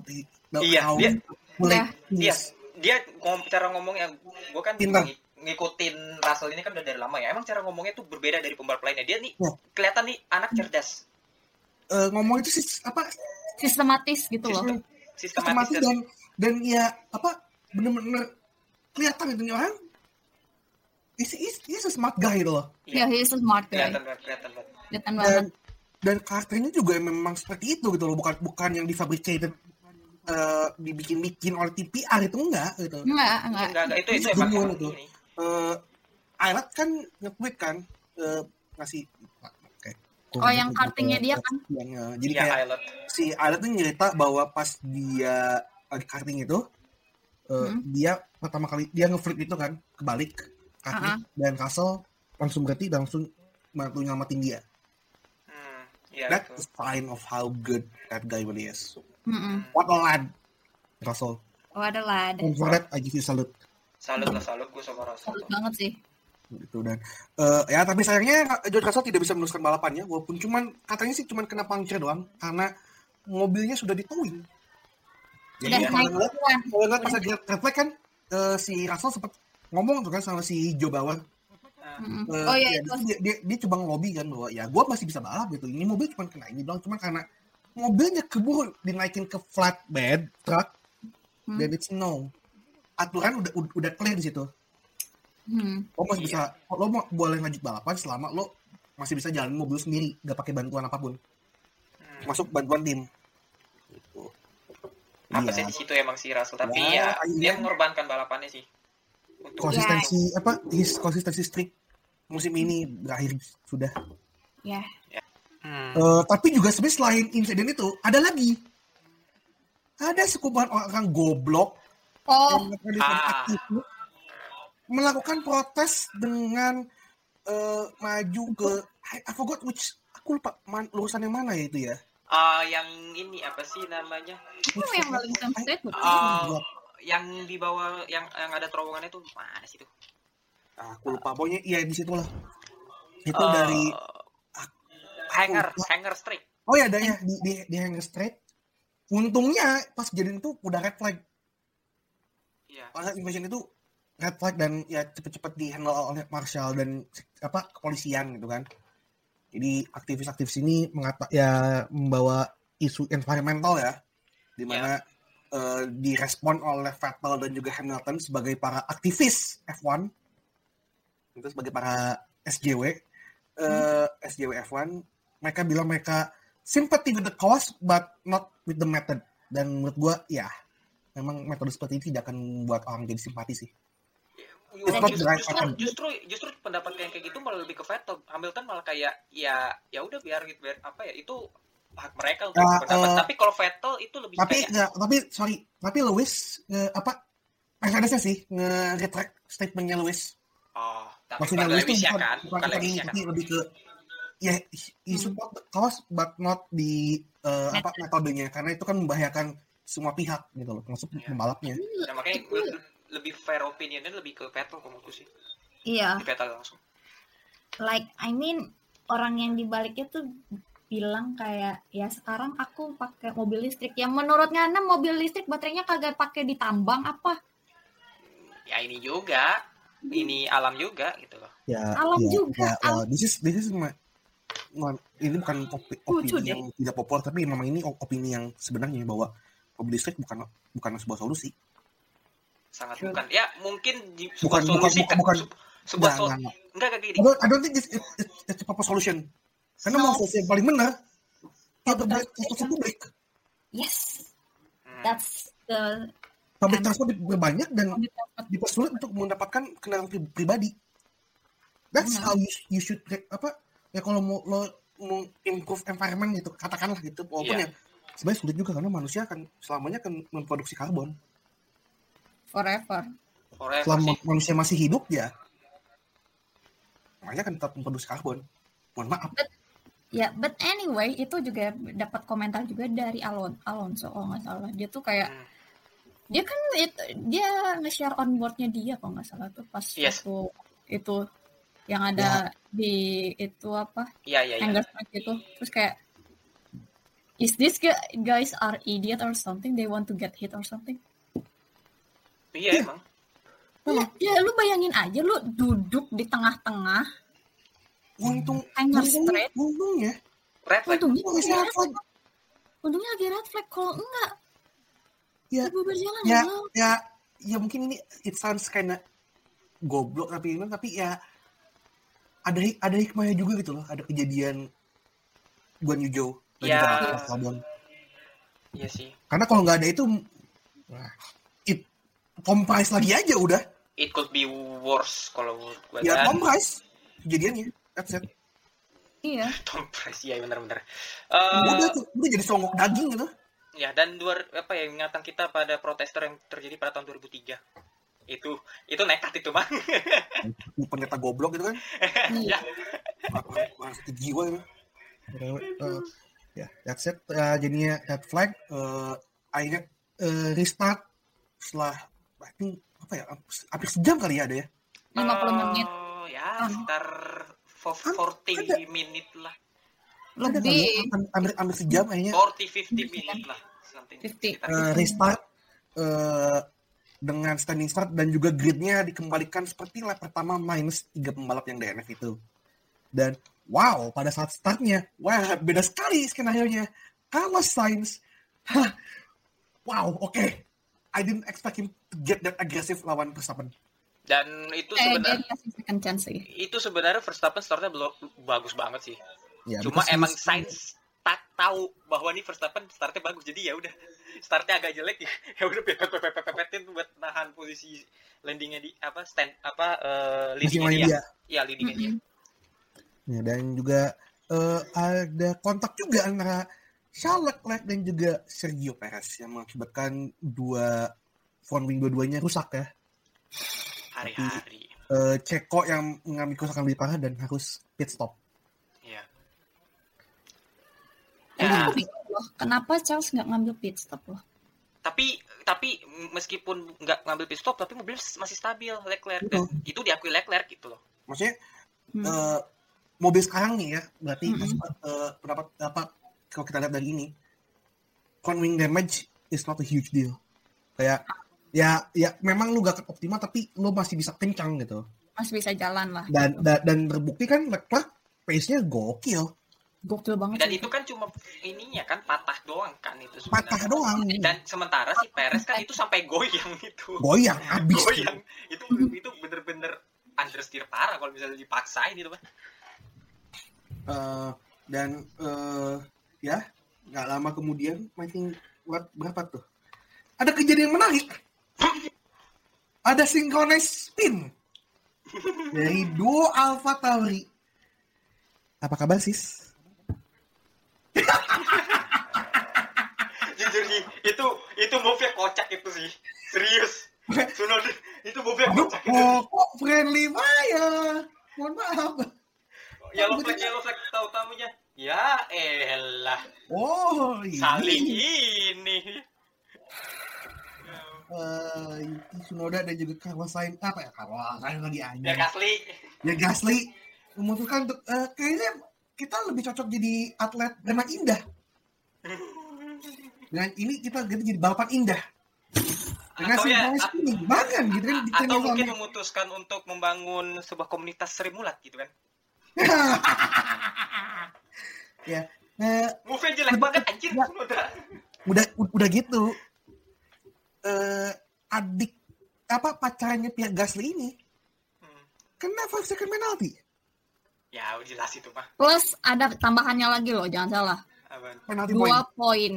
Iya, how dia- mulai Iya, dia ngom cara ngomong yang gue kan Pintar. ng- ngikutin Russell ini kan udah dari lama ya. Emang cara ngomongnya tuh berbeda dari pembalap lainnya. Dia nih Ya. kelihatan nih anak cerdas, eh, ngomong itu sih apa Sistematis gitu loh. Sistem- sistematis sistematis dan dan dan ya apa bener-bener kelihatan itu nih orang is is is a smart guy gitu loh Ya, he is a smart guy. kelihatan banget, kelihatan banget. Kelihatan dan banget. dan karakternya juga memang seperti itu gitu loh bukan bukan yang difabricated eh, dibikin-bikin oleh TPR itu enggak gitu Enggak, enggak. Enggak, enggak, itu itu emang itu. ini. eh Ailat kan nge-tweet kan eh, ngasih kayak Oh, yang kartingnya dia kan? yang, eh, jadi Iya, kayak pilot. si Ailat tuh nyerita bahwa pas dia lagi karting itu eh, Hmm. dia pertama kali dia nge-flip itu kan kebalik kaki ah. dan Castle langsung berhenti dan langsung bantu nyelamatin dia. Hmm, iya That itu. is sign of how good that guy really is. Mm-mm. What a lad, Russell. Oh, ada lah. Ada. And for that I give you salute. Salut lah, salut gue sama Russell. Salut banget sih. gitu dan eh, ya tapi sayangnya George Russell tidak bisa meneruskan balapannya walaupun cuman katanya sih cuman kena puncture doang karena mobilnya sudah ditowing. Udah Jadi naik kalau ngeliat kalau ngeliat pas lagi refleks kan eh, si Russell sempat ngomong tuh kan sama si Joe Bauer Mm-mm. Eh, Oh iya ya, itu. dia, dia, dia coba ngelobi kan bahwa ya gue masih bisa balap gitu. Ini mobil cuma kena ini doang, cuma karena mobilnya keburu dinaikin ke flatbed truck Hmm. dan it's no. Aturan udah udah, udah clear di situ. Hmm. Lo masih Iya. bisa, lo mau boleh ngajak balapan selama lo masih bisa jalan mobil sendiri, gak pakai bantuan apa pun, Hmm. masuk bantuan tim. Gitu. Apa Iya. sih di situ emang si Russell tapi Ya, ya, iya. dia mengorbankan balapannya sih. Konsistensi apa his konsistensi streak musim ini berakhir sudah. Ya. Hmm. Eh, tapi juga sebenarnya selain insiden itu ada lagi. Ada sekumpulan orang goblok Oh, yang Ah. aktif melakukan protes dengan eh, maju ke I, I forgot which aku lupa man, lurusan yang mana ya itu ya. Ah, yang ini apa sih namanya? itu yang Wellington State bukan? Yang di bawah yang yang ada terowongannya tuh mana sih tuh? Aku lupa pokoknya iya di situ lah. Itu Eh, dari hanger, lupa. hanger streak. oh ya ada ya di di, di Hanger Straight. Untungnya pas kejadian itu udah red flag Iya. Karena invasion itu red flag dan ya cepet-cepet di handle oleh Marshall dan apa kepolisian gitu kan. Jadi aktivis-aktivis ini mengata ya membawa isu environmental ya, di mana eh, direspon oleh Vettel dan juga Hamilton sebagai para aktivis F1 itu sebagai para SJW eh, SJW F1 mereka bilang mereka sympathy with the cause but not with the method dan menurut gua ya memang metode seperti ini tidak akan membuat orang jadi simpati sih. Justru, justru, justru, justru pendapat yang kayak gitu malah lebih ke Vettel. Hamilton malah kayak ya ya udah biar gitu biar apa ya itu hak mereka untuk Ya, berpendapat. eh, tapi kalau Vettel itu lebih Tapi kayak nggak, tapi sorry, tapi Lewis nge, apa Mercedesnya sih nge retract statementnya Lewis. oh, tapi Maksudnya Lewis tuh Lewisnya bukan, kan, bukan, kan. tapi lebih ke ya he- he support the cause but not di eh, apa metodenya karena itu kan membahayakan semua pihak gitu loh, termasuk Iya. pembalapnya. Nah, makanya le- lebih fair opinionnya lebih ke Vettel menurutku sih. Iya, Di Vettel langsung. like I mean orang yang dibaliknya tuh bilang kayak ya sekarang aku pakai mobil listrik yang menurut Ngana mobil listrik baterainya kagak pakai ditambang apa Ya ini juga, ini alam juga gitu loh. Ya, Alam ya, juga, ya, well, this is this is my, my- ini bukan opi- Lucu opini deh. yang tidak populer tapi memang ini opini yang sebenarnya bahwa mobil listrik bukan bukan sebuah solusi. Sangat Sure. bukan. Ya mungkin di Bukan- sebuah bukan- solusi bukan- kan bukan. se- sebuah Nggak, sol- nggak, nggak. enggak kayak gini. I don't, I don't think it's, it's, it's, it's a proper solution. Karena mau solusi yang paling benar, ya terbaik transportasi publik. yes Hmm. that's the Public And- transport banyak dan dipersulit untuk mendapatkan kendaraan pri- pribadi. That's Benar. how you, you should re- apa ya kalau mau lo mau improve environment gitu katakanlah gitu walaupun Iya. ya sebenarnya sulit juga karena manusia akan selamanya akan memproduksi karbon forever Forever selama sih. manusia masih hidup ya makanya akan tetap memproduksi karbon mohon maaf ya but anyway itu juga dapat komentar juga dari Alon Alonso kalau nggak salah dia tuh kayak Hmm. dia kan it- dia nge-share onboardnya dia kalau nggak salah tuh pas Yes. waktu itu yang ada di itu apa Iya iya iya. Itu terus kayak is this gu- guys are idiot or something they want to get hit or something Iya Iya. emang. ya, ya lu bayangin aja lu duduk di tengah-tengah untung Hanger untung straight. untungnya Red flag. untungnya untung lagi masih red flag untungnya lagi red flag kalau enggak Ya, berjalan ya halo. ya ya mungkin ini it sounds kinda goblok tapi ini tapi ya ada ada hikmahnya juga gitu loh ada kejadian Guan Yu dan Ya. juga Iya sih. karena kalau nggak ada itu wah, it comprise lagi aja udah It could be worse kalau gue. ya Dan comprise kejadiannya that's it. Iya. Tom Price, iya benar-benar. Eh, udah tuh udah jadi songok daging gitu. ya dan dua apa ya ingatan kita pada protester yang terjadi pada tahun 2003 itu itu nekat itu mah pendeta goblok gitu kan. Ya sakit jiwa gitu. Eh, ya that's it. Eh, jadinya red flag. Eh, akhirnya eh, restart setelah I think, apa ya hampir sejam kali ya ada ya. 50 menit. Oh, ya sekitar fo- 40 menit lah. Ada kali lebih hampir, hampir, hampir sejam akhirnya 40 50 menit lah something Fifty. sekitar eh, restart eh, dengan standing start dan juga gridnya dikembalikan seperti lap pertama minus tiga pembalap yang DNF itu. Dan wow pada saat startnya wah beda sekali skenario nya Carlos Sainz hah, wow oke. I didn't expect him to get that aggressive lawan Verstappen Dan itu Eh, sebenarnya dikasih second chance sih. itu sebenarnya Verstappen startnya belum bagus banget sih. Ya, Cuma emang Sainz tak tahu bahwa nih Verstappen startnya bagus. Jadi ya udah startnya agak jelek ya udah pepet pepet pepet pepetin buat nahan posisi landingnya di apa stand apa eh, Masih leadingnya dia. dia. Iya leadingnya dia. Ya, dan juga eh, ada kontak juga antara Charles Leclerc dan juga Sergio Perez yang mengakibatkan dua front wing dua-duanya rusak ya. Hari-hari. Eh, Ceko yang mengalami kerusakan lebih parah dan harus pit stop. Iya. Ya. loh, kenapa Charles nggak ngambil pit stop loh? Tapi tapi meskipun nggak ngambil pit stop tapi mobil masih stabil Leclerc dan itu diakui Leclerc gitu loh. Maksudnya Hmm. eh, mobil sekarang nih ya, berarti Mm-mm. mas- eh, pendapat apa kalau kita lihat dari ini, front wing damage is not a huge deal. Kayak ya ya memang lu gak optimal tapi lu masih bisa kencang gitu. Masih bisa jalan lah. Dan da- dan terbukti kan Leclerc pace-nya gokil. Gokil banget. Dan itu kan cuma ininya kan patah doang kan itu Patah sebenarnya. doang. Dan sementara si Perez kan itu sampai goyang itu. Goyang habis. goyang itu itu bener-bener understeer parah kalau misalnya dipaksain itu kan Eh, dan eh, ya nggak lama kemudian makin buat berapa tuh ada kejadian menarik ada synchronize spin. Dari duo Alpha Tauri. Apa kabar sis? Jujur sih itu itu move kocak itu sih serius itu move Aduh, kocak itu oh, kok friendly fire mohon maaf yellow flag yellow flag tahu tamunya ya elah oh ini saling ini Eh, Tsunoda dan juga Carlos Sainz apa ya Carlos Sainz lagi ya anjing Gasly ya Gasly memutuskan untuk eh, kayaknya kita lebih cocok jadi atlet dengan indah. Dengan ini kita ganti jadi balapan indah. Dengan atau ya spinning. Bahkan gitu kan. atau mungkin sama- memutuskan untuk membangun sebuah komunitas Sri Mulat gitu kan ya, move jelek banget anjir Ya. Sunoda udah udah gitu. Eh, adik apa pacarnya pihak Gasly ini Hmm. kena five second penalty. ya jelas itu mah Plus ada tambahannya lagi loh, jangan salah. Apaan? Point. Dua poin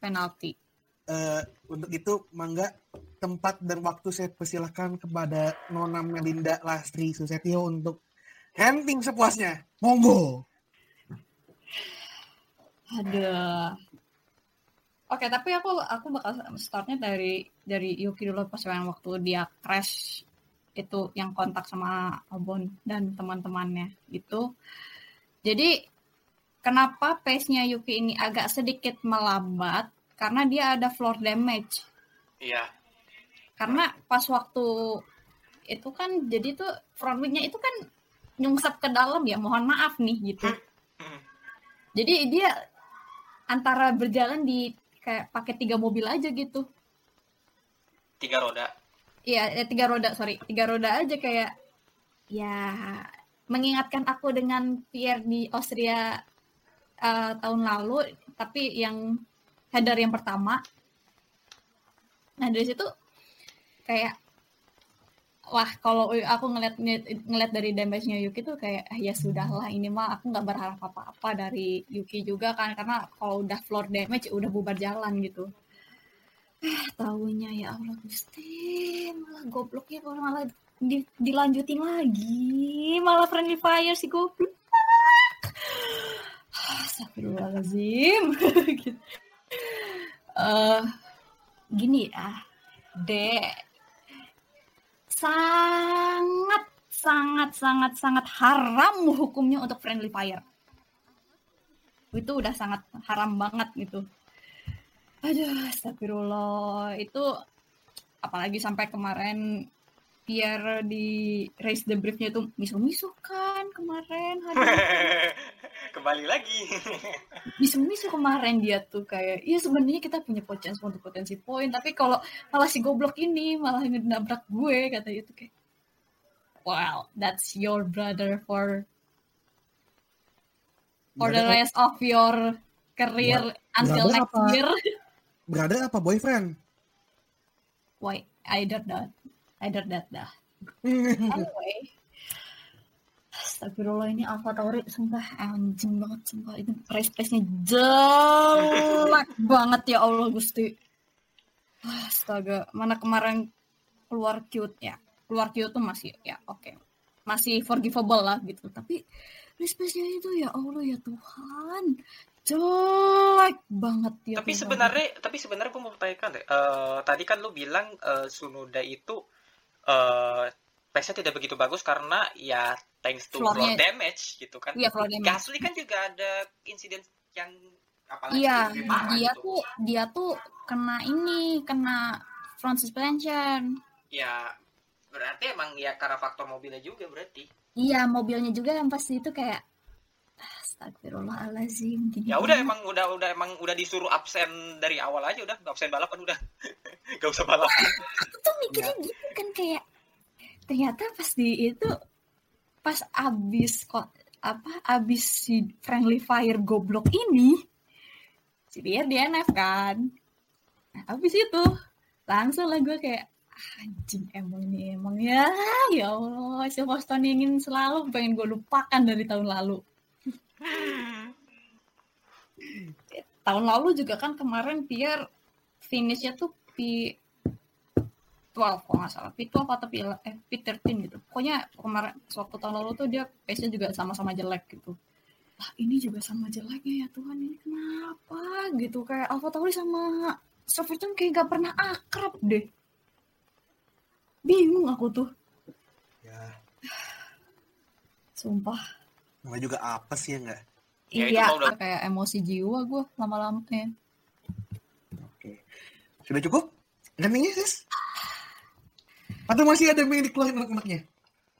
penalti. Eh, untuk itu mangga tempat dan waktu saya persilahkan kepada Nona Melinda Lastri Susetio untuk ranting sepuasnya. Monggo. Ada. Oke, tapi aku aku bakal startnya dari dari Yuki dulu pas yang waktu dia crash itu yang kontak sama Obon dan teman-temannya itu. Jadi kenapa pace-nya Yuki ini agak sedikit melambat? Karena dia ada floor damage. iya Karena pas waktu itu kan jadi tuh front wing-nya itu kan nyungsep ke dalam ya, mohon maaf nih gitu. Hmm. Jadi dia antara berjalan di kayak pakai tiga mobil aja gitu. tiga roda Iya, eh, tiga roda, sorry. Tiga roda aja kayak ya mengingatkan aku dengan Pierre di Austria eh, tahun lalu, tapi yang header yang pertama. Nah, dari situ kayak wah kalau aku ngeliat ngeliat dari damage-nya Yuki tuh kayak ah, ya sudahlah ini mah aku nggak berharap apa-apa dari Yuki juga kan karena kalau udah floor damage udah bubar jalan gitu. Eh, tahunya ya Allah Gusti, malah gobloknya malah di- dilanjutin lagi, malah friendly fire si goblok. Astagfirullahaladzim. gitu. Eh, gini ya, dek, sangat sangat sangat sangat haram hukumnya untuk friendly fire. Itu udah sangat haram banget gitu. Aduh, astagfirullah. Itu apalagi sampai kemarin Pierre di race the briefnya itu misu-misu kan kemarin. Aduh, kembali lagi misu-misu kemarin dia tuh kayak, iya sebenarnya kita punya potensi untuk potensi poin, tapi kalau malah si goblok ini malah nabrak gue kata itu kayak, well, that's your brother for for the Brother- rest of your career until brother next apa? year. Brother apa boyfriend? Why? Either that. Either that dah. Anyway. Astagfirullah ini Alpha Tauri sumpah anjing banget sumpah itu race pace-nya jelek banget ya Allah Gusti. Astaga, mana kemarin keluar cute ya. Keluar cute tuh masih ya oke. Masih forgivable lah gitu. Tapi race pace-nya itu ya Allah ya Tuhan. Jelek banget ya. tapi Tuhan. sebenarnya tapi sebenarnya gue mau bertanyakan deh Eh, tadi kan lu bilang eh, Sunoda itu eh pace-nya tidak begitu bagus karena ya thanks to floor damage gitu kan Iya, floor damage. Gasly kan juga ada insiden yang apalagi Iya, dia gitu. tuh dia tuh kena ini, kena front suspension. ya berarti emang ya karena faktor mobilnya juga berarti Iya, mobilnya juga yang pasti itu kayak Astagfirullahaladzim. gini ya udah emang udah udah emang udah disuruh absen dari awal aja udah absen balapan udah nggak usah balapan Aku tuh mikirnya gitu kan kayak ternyata pas di itu pas abis kok apa abis si friendly fire goblok ini si dia DNF kan. Nah, abis itu langsung lah gue kayak "Ah, anjing emang ini emang ya ya Allah Silverstone ingin selalu pengen gue lupakan dari tahun lalu. Tahun lalu juga kan kemarin Pierre finishnya tuh P12 kalau nggak salah. P12 atau P, eh, P13 gitu. Pokoknya kemarin waktu tahun lalu tuh dia pace-nya juga sama-sama jelek gitu. Lah ini juga sama jeleknya ya Tuhan ini kenapa? Gitu kayak Alpha Tauri sama Silverstone kayak gak pernah akrab deh. Bingung aku tuh. Ya, sumpah. Namanya juga apa sih ya nggak? Ya, itu iya udah- kayak emosi jiwa gue lama-lama ya. Oke. Sudah cukup? Gantinya, sis? Atau masih ada yang dikeluarin anak-anaknya?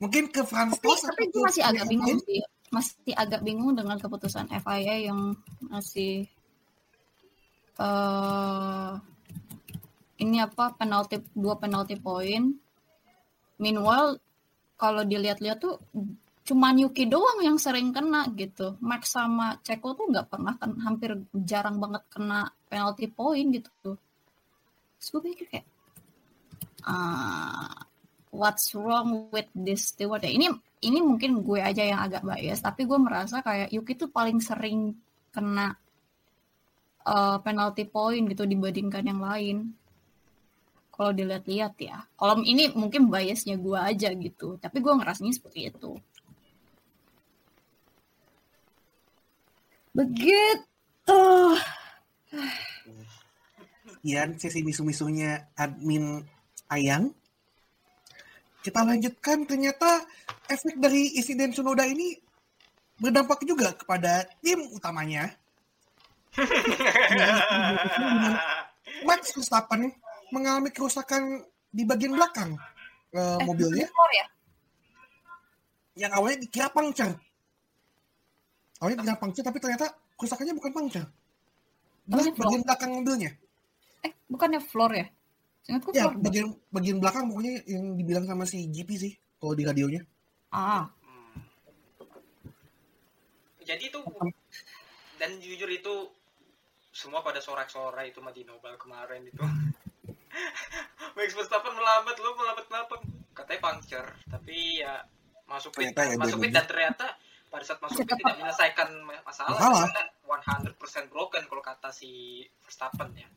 Mungkin ke Franz tapi, tapi gue ke masih agak bingung sih. Masih agak bingung dengan keputusan FIA yang masih eh ini apa penalti dua penalti poin. Meanwhile kalau dilihat-lihat tuh cuman Yuki doang yang sering kena gitu. Max sama Ceko tuh nggak pernah kan hampir jarang banget kena penalti poin gitu. Terus gue pikir kayak ah what's wrong with this steward ya? Ini ini mungkin gue aja yang agak bias tapi gue merasa kayak Yuki tuh paling sering kena uh, penalti point gitu dibandingkan yang lain. Kalau dilihat-lihat ya. Kalau ini mungkin biasnya gue aja gitu tapi gue ngerasanya seperti itu. Begitu. Sekian sesi misu-misunya admin Ayang. Kita lanjutkan ternyata efek dari insiden Sunoda ini berdampak juga kepada tim utamanya. Max Verstappen mengalami kerusakan di bagian belakang eh, mobilnya ya yang awalnya dikira puncture. Awalnya dikira puncture tapi ternyata kerusakannya bukan. Adalah Awalnya bagian belakang mobilnya. eh bukannya floor ya Ingatku Ya, bagian bagian belakang pokoknya yang dibilang sama si GP sih kalau di radionya. ah Hmm. Jadi itu dan jujur itu semua pada sorak-sorai itu mah di Nobel kemarin itu. Max Verstappen melambat lo melambat kenapa? Katanya puncture, tapi ya masuk pit, ya masuk pit dan ternyata pada saat masuk pit tidak menyelesaikan masalah. Masalah. Ternyata 100% broken kalau kata si Verstappen ya.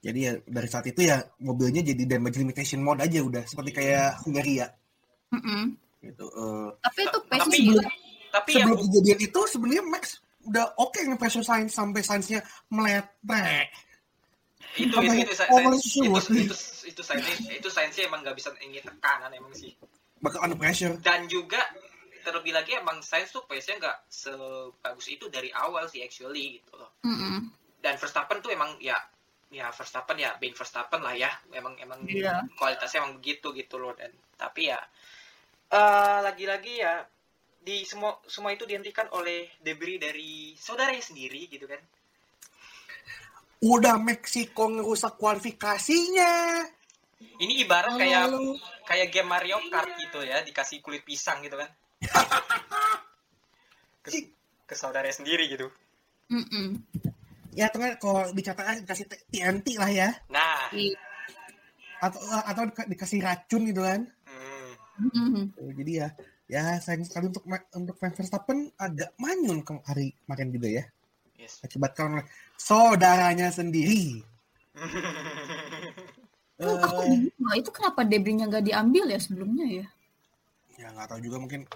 Jadi ya dari saat itu ya mobilnya jadi damage limitation mode aja udah seperti kayak Hungaria mm-mm. gitu. Eh, tapi itu pace Tapi juga tapi ya sebelum kejadian itu sebenarnya Max udah oke nge-pressure science sampai science-nya meletrek. itu itu Sampai itu saya over itu itu itu itu sainsnya itu sainsnya emang nggak bisa ingin tekanan emang sih. Bakal under pressure. dan juga terlebih lagi emang sains tuh pace-nya nggak sebagus itu dari awal sih actually gitu loh Mm-mm. dan Verstappen tuh emang ya ya Verstappen ya being Verstappen lah ya emang emang Iya. kualitasnya emang begitu gitu loh dan tapi ya eh, lagi-lagi ya di semua semua itu dihentikan oleh debris dari saudaranya sendiri gitu kan Udah Meksiko ngerusak kualifikasinya. ini ibarat kayak Lalu kayak game Mario Kart gitu ya dikasih kulit pisang gitu kan ke, ke saudaranya sendiri gitu Mm-mm. Ya tengah kalau dicatat dikasih TNT lah ya nah atau atau di- dikasih racun gitu kan. Eh, Jadi ya, ya sayang sekali untuk untuk fans Verstappen agak manyun ke hari kemarin juga ya. Yes. Akibatkan oleh saudaranya sendiri. Tuh, aku Eh, bingung, itu kenapa debrisnya nggak diambil ya sebelumnya ya? ya nggak tahu juga mungkin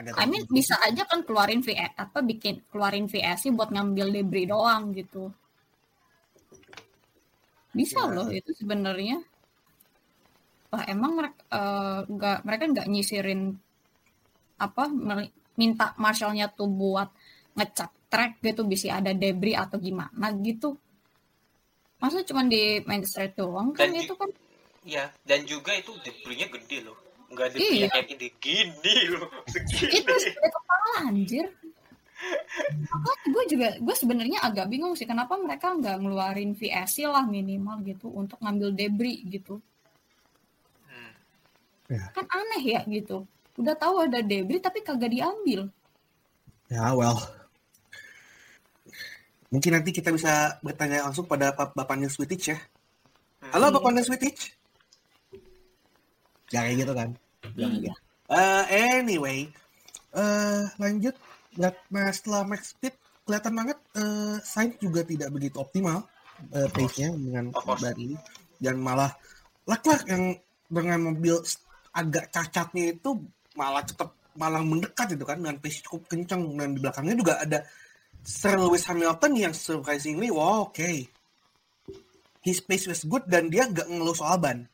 ada I mean bisa aja kan keluarin VS apa bikin keluarin VSC buat ngambil debris doang gitu. Bisa Ya. loh itu sebenarnya. Wah emang mereka nggak mereka nggak nyisirin apa minta Marshallnya tuh buat ngecat track gitu bisa ada debris atau gimana gitu. Masa cuma di main straight doang kan Dan itu kan Iya, dan juga itu debrisnya gede loh. Enggak debris Iya. kayak gini, gini loh. Segini. itu kepala anjir makanya gue juga gue sebenarnya agak bingung sih kenapa mereka nggak ngeluarin VSC lah minimal gitu untuk ngambil debris gitu Hmm. kan aneh ya gitu udah tahu ada debris tapi kagak diambil Ya well. Mungkin nanti kita bisa bertanya langsung pada Pak- Bapaknya Sweetich ya. Halo Iya. Bapaknya Sweetich. Ya kayak gitu kan. Iya. Eh, anyway, eh lanjut. Lihat, Nah, setelah max speed kelihatan banget eh Sainz juga tidak begitu optimal eh, pace-nya dengan ban ini dan malah Leclerc yang dengan mobil agak cacatnya itu malah tetap malah mendekat itu kan dengan pace cukup kencang dan di belakangnya juga ada Sir Lewis Hamilton yang surprisingly wow oke his pace was good dan dia nggak ngeluh soal ban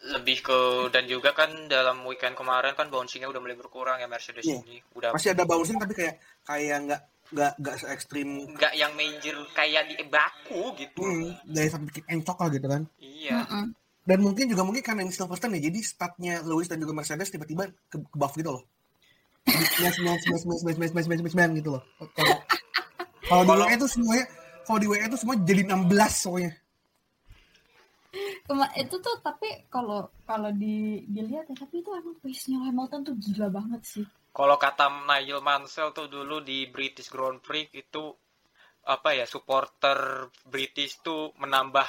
lebih ke dan juga kan dalam weekend kemarin kan bouncingnya udah mulai berkurang ya Mercedes yeah. ini udah masih ada bouncing tapi kayak kayak nggak nggak nggak se ekstrim nggak yang major kayak di baku gitu hmm, dari sampai encok lah gitu kan iya mm -hmm. dan mungkin juga mungkin karena ini Silverstone ya jadi statnya Lewis dan juga Mercedes tiba-tiba ke, ke buff gitu loh sembilan sembilan sembilan sembilan sembilan sembilan sembilan gitu loh kalau di WA itu semuanya kalau di WA itu semua jadi 16 soalnya Kema- itu tuh tapi kalau kalau di dilihat ya tapi itu emang pace-nya Hamilton tuh gila banget sih Kalau kata Nigel Mansell tuh dulu di British Grand Prix itu apa ya supporter British tuh menambah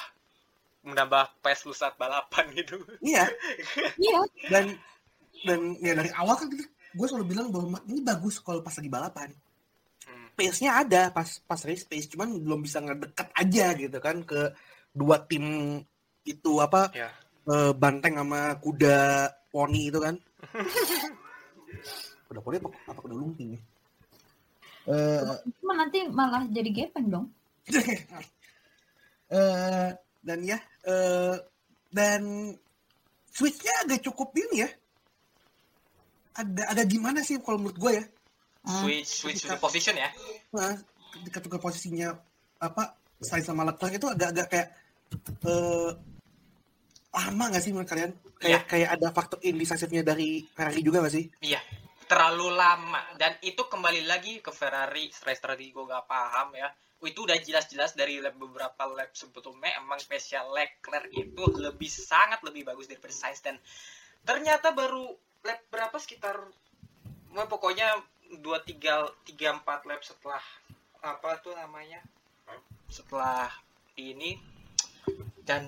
menambah pace lu saat balapan gitu. Iya, iya dan dan ya dari awal kan kita, gue selalu bilang bahwa ini bagus kalau pas lagi balapan. Hmm. Pace-nya ada pas pas race pace, cuman belum bisa ngedekat aja gitu kan ke dua tim itu apa Ya. eh, banteng sama kuda poni itu kan. kuda poni apa, apa kuda lumping ya? Eh, cuma nanti malah jadi gepeng dong eh, dan ya eh, dan switchnya agak cukup ini ya. Agak agak gimana sih kalau menurut gue ya? Switch switch the position ya. Nah, ketika tukar posisinya apa Sainz sama Leclerc itu agak-agak kayak eh, lama nggak sih menurut kalian? Kayak kayak ada faktor indecisifnya dari Ferrari juga nggak sih? Iya, terlalu lama dan itu kembali lagi ke Ferrari strategi gue gak paham ya. Itu udah jelas-jelas dari lap beberapa lap sebetulnya emang spesial Leclerc itu lebih sangat lebih bagus daripada Sainz dan ternyata baru lap berapa sekitar Wah, pokoknya dua tiga tiga empat lap setelah apa tuh namanya setelah ini dan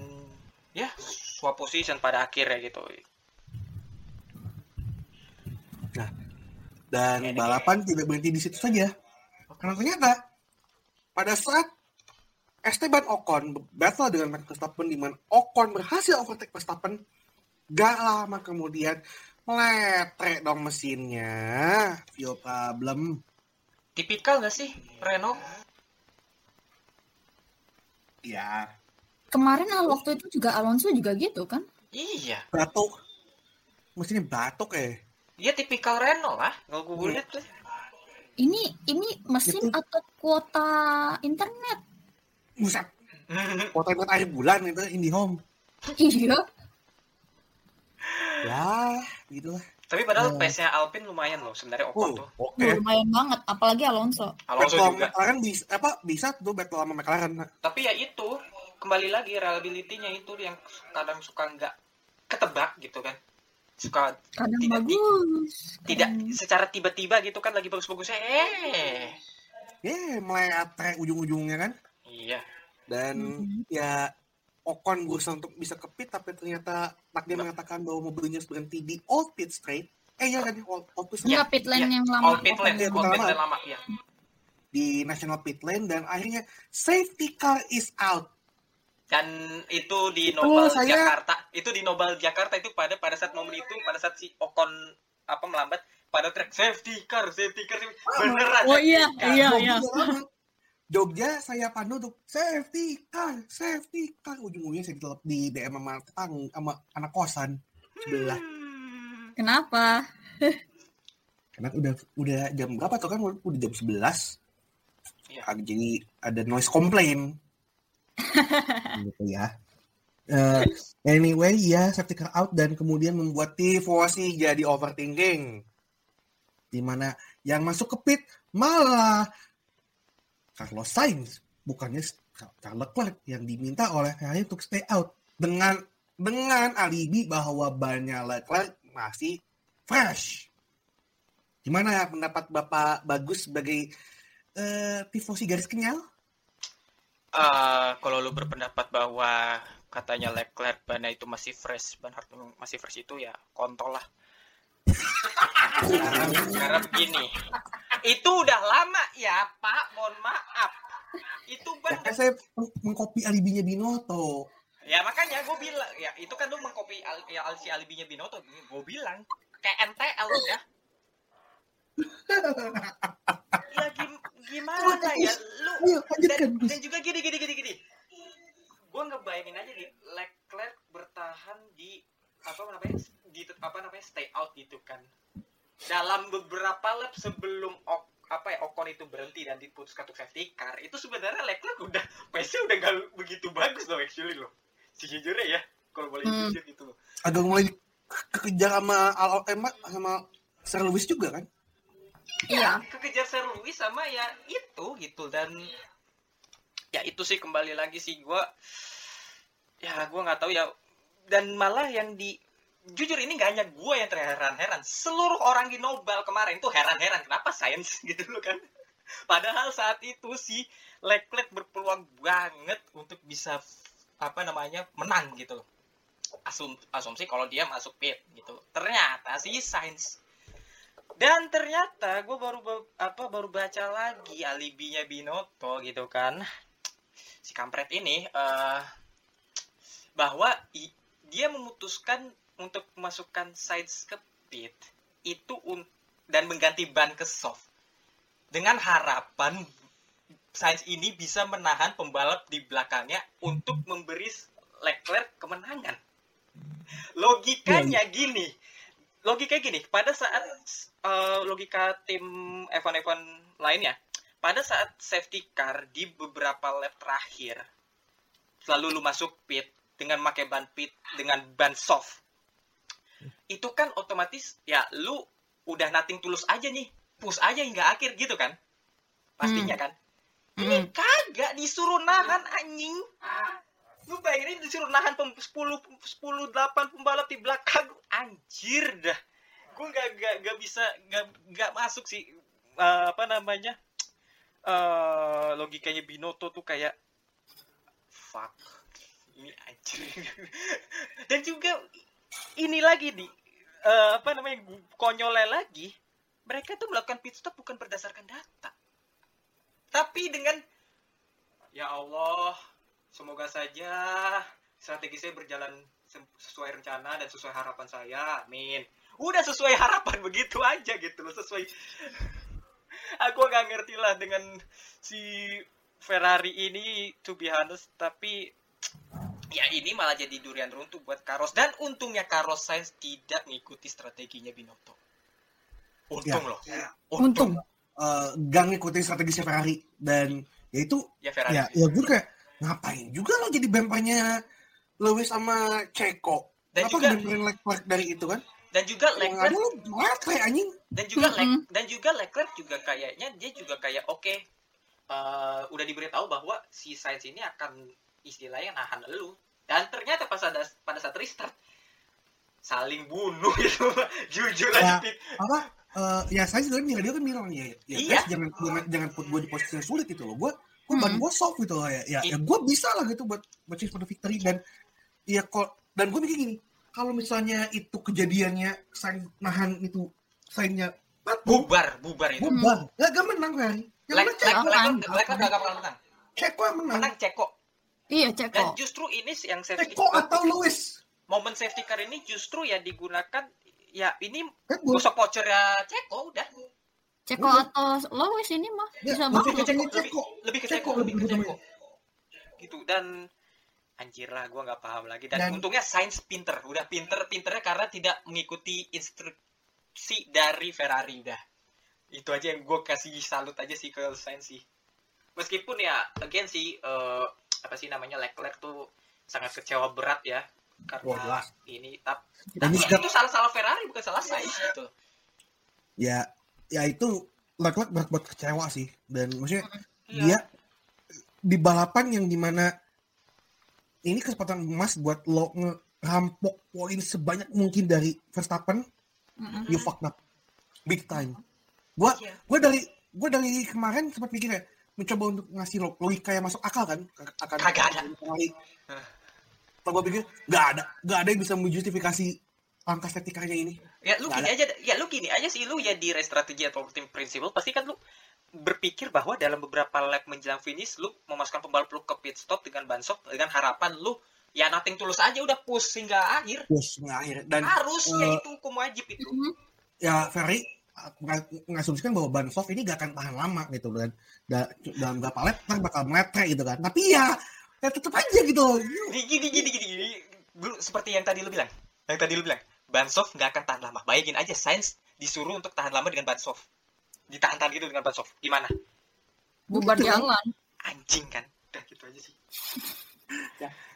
ya swap position pada akhirnya gitu Dan Oke, balapan tidak berhenti di situ saja. Karena ternyata pada saat Esteban Ocon battle dengan Max Verstappen di mana Ocon berhasil overtake Verstappen, gak lama kemudian meletrek dong mesinnya. Fuel problem. tipikal gak sih Renault Ya, kemarin waktu itu juga Alonso juga gitu kan iya batuk. Mesinnya batuk eh. Dia tipikal Renault lah, kalau gue Iya. lihat tuh. ini ini mesin Itu- atau kuota internet Buset. Foto ikut akhir bulan itu IndiHome. iya Ya, gitu lah. Tapi padahal Oh. pace-nya Alpine lumayan loh sebenarnya Ocon Oh, tuh. oke. lumayan banget apalagi Alonso Alonso Battle juga. McLaren bisa apa bisa tuh battle sama McLaren. Tapi ya itu kembali lagi reliability-nya itu yang kadang suka nggak ketebak gitu kan. Suka kadang Tidak bagus tidak kadang- secara tiba-tiba gitu kan lagi bagus-bagusnya eh. Ya, meletrek ujung-ujungnya kan. Iya. Dan Mhm. ya Ocon berusaha untuk bisa ke pit tapi ternyata takdir mengatakan bahwa mobilnya berhenti di old pit straight. Eh iya kan old, old pit straight Enggak pit lane iya. yang lama. All pit lane, Iya, betul pit lama. lane lama ya. di national pit lane dan akhirnya safety car is out. Dan itu di Itu Nobel saya- Jakarta, itu di Nobel Jakarta itu pada pada saat momen itu pada saat si Ocon apa melambat pada track safety car, safety car, safety- beneran. Oh iya, car. iya, Jogja iya. lama. Jogja saya pandu untuk safety car, safety car. Ujung-ujungnya saya ditelep di DM sama tetang sama anak kosan sebelah. Hmm. Kenapa? Karena udah udah jam berapa tuh kan udah jam 11. Iya. Ah, Jadi ada noise complaint. Gitu ya. Eh, anyway, ya safety car out dan kemudian membuat tifosi jadi overthinking. Di mana yang masuk ke pit malah Carlos Sainz, bukannya Charles Leclerc yang diminta oleh Ferrari untuk stay out dengan dengan alibi bahwa banyak Leclerc masih fresh. Gimana pendapat Bapak Bagus sebagai eh, tifosi garis kenyal? Eh, kalau lu berpendapat bahwa katanya Leclerc bannya itu masih fresh, ban masih fresh itu ya kontol lah. karena, begini, itu udah lama ya Pak, mohon maaf. Itu ban Ya, saya meng- mengcopy alibinya Binoto. Ya makanya gue bilang ya itu kan lu mengcopy al, ya al- si alibinya Binoto gue bilang kayak NTL udah. Ya gim, gimana ya lu Ayo, lanjutkan, dan, dan juga gini gini gini gini. Gue ngebayangin aja nih Leclerc bertahan di apa namanya di apa namanya stay out gitu kan. Dalam beberapa lap sebelum Ok- apa ya Ocon itu berhenti dan diputuskan untuk safety car itu sebenarnya Leclerc udah pace udah gak begitu bagus loh actually loh sejujurnya ya kalau boleh Hmm. jujur gitu loh Agak mulai ke- kekejar sama Al Emma sama Sir Lewis juga kan? Iya. kekejar Sir Lewis sama ya itu gitu. Dan ya itu sih kembali lagi sih gua ya gua nggak tahu ya. Dan malah yang di jujur ini gak hanya gue yang terheran-heran. Seluruh orang di Nobel kemarin tuh heran-heran kenapa sains gitu loh kan? Padahal saat itu si Leclerc berpeluang banget untuk bisa apa namanya menang gitu loh. Asum, asumsi kalau dia masuk pit gitu. Ternyata si Sainz dan ternyata gue baru ba- apa baru baca lagi alibinya Binoto gitu kan. Si kampret ini eh bahwa i- dia memutuskan untuk memasukkan sides ke pit itu un- dan mengganti ban ke soft. Dengan harapan Sainz ini bisa menahan pembalap di belakangnya untuk memberi Leclerc kemenangan. Logikanya gini, logikanya gini, pada saat eh, logika tim F1 F1 lainnya, pada saat safety car di beberapa lap terakhir, selalu lu masuk pit dengan pakai ban pit dengan ban soft, itu kan otomatis ya lu udah nating tulus aja nih, push aja hingga akhir gitu kan, pastinya kan. Ini Mm. kagak disuruh nahan anjing. Lu bayangin disuruh nahan pem 10 10 8 pembalap di belakang anjir dah. Gue gak, gak, gak bisa gak, gak masuk sih eh, apa namanya? eh logikanya Binoto tuh kayak fuck. Ini anjir. Dan juga ini lagi nih eh, apa namanya konyolnya lagi mereka tuh melakukan pit stop bukan berdasarkan data tapi dengan ya Allah semoga saja strategi saya berjalan se- sesuai rencana dan sesuai harapan saya. Amin. Udah sesuai harapan begitu aja gitu loh sesuai. Aku gak ngerti lah dengan si Ferrari ini to be honest. Tapi ya ini malah jadi durian runtuh buat Carlos. Dan untungnya Carlos Sainz tidak mengikuti strateginya Binotto. Untung Ya. loh. Ya. Untung. Eh, gang ngikutin strategi Ferrari. Dan ya itu ya Ferrari. ya ya gue kayak ngapain juga lo jadi bempernya Lewis sama Ceko Dan Kenapa juga- bemperin Leclerc dari itu kan dan juga Leclerc lo matre anjing dan juga Lec- Mm-mm. dan juga Leclerc juga kayaknya dia juga kayak oke eh, udah diberitahu bahwa si Sainz ini akan istilahnya nahan elu dan ternyata pas ada pada saat restart saling bunuh gitu jujur Ya. aja apa eh, ya saya sebenarnya dia kan bilang ya, ya Iya. guys, jangan jangan jangan put gue di posisi yang sulit itu loh gue gue ban Hmm. gue soft gitu loh ya. Ya, ya gue bisa lah gitu buat buat chase for the victory. Dan ya kok dan gue mikir gini kalau misalnya itu kejadiannya sign nahan itu signnya patuh bubar bubar itu. bubar. Gak gak menang kan yang menang Ceko. lek gak pernah menang Ceko yang menang. Menang Ceko. Iya, dan Ceko. justru ini yang safety Ceko atau Lewis? Momen safety car ini justru ya digunakan ya ini kan gue gosok ya Ceko udah Ceko atau Lewis ini mah ya bisa lebih banget. ke lebih, Ceko lebih ke Ceko lebih ke Ceko gitu dan anjir lah gue nggak paham lagi. Dan, Dan- untungnya Sainz pinter udah pinter pinternya karena tidak mengikuti instruksi dari Ferrari udah. Itu aja yang gue kasih salut aja sih ke Sainz sih. Meskipun ya again sih eh, apa sih namanya Leclerc tuh sangat kecewa berat ya Wah, karena jelas. ini tapi itu salah salah Ferrari bukan salah Sainz gitu. Ya ya itu Leclerc berat buat kecewa sih dan maksudnya Iya. dia di balapan yang di mana ini kesempatan emas buat lo ngerampok poin sebanyak mungkin dari Verstappen Mm-mm. you fucked up big time gua Iya. gua dari gua dari kemarin sempat pikir ya mencoba untuk ngasih lo- logika yang masuk akal kan akan Kagak ada. Kalau gua pikir nggak ada nggak ada yang bisa menjustifikasi langkah statikanya ini. Ya lu gini aja, ya lu gini aja sih lu ya di race strategi atau tim prinsipal pasti kan lu berpikir bahwa dalam beberapa lap menjelang finish lu memasukkan pembalap lu ke pit stop dengan ban stop dengan harapan lu ya nothing tulus aja udah push hingga akhir. Terus akhir. Dan harus eh, ya itu hukum wajib itu. Mhm. ya uh, nga- mengasumsikan bahwa ban soft ini gak akan tahan lama gitu dan da- dalam berapa lap ntar bakal meletre gitu kan. Tapi ya ya tetep aja gitu. Gini gini gini gini, gini. Seperti yang tadi lu bilang yang tadi lu bilang ban soft nggak akan tahan lama. Bayangin aja Sainz disuruh untuk tahan lama dengan ban soft ditahan-tahan gitu dengan ban soft gimana? Bubar Gitu. jalan. anjing kan? Udah gitu aja sih.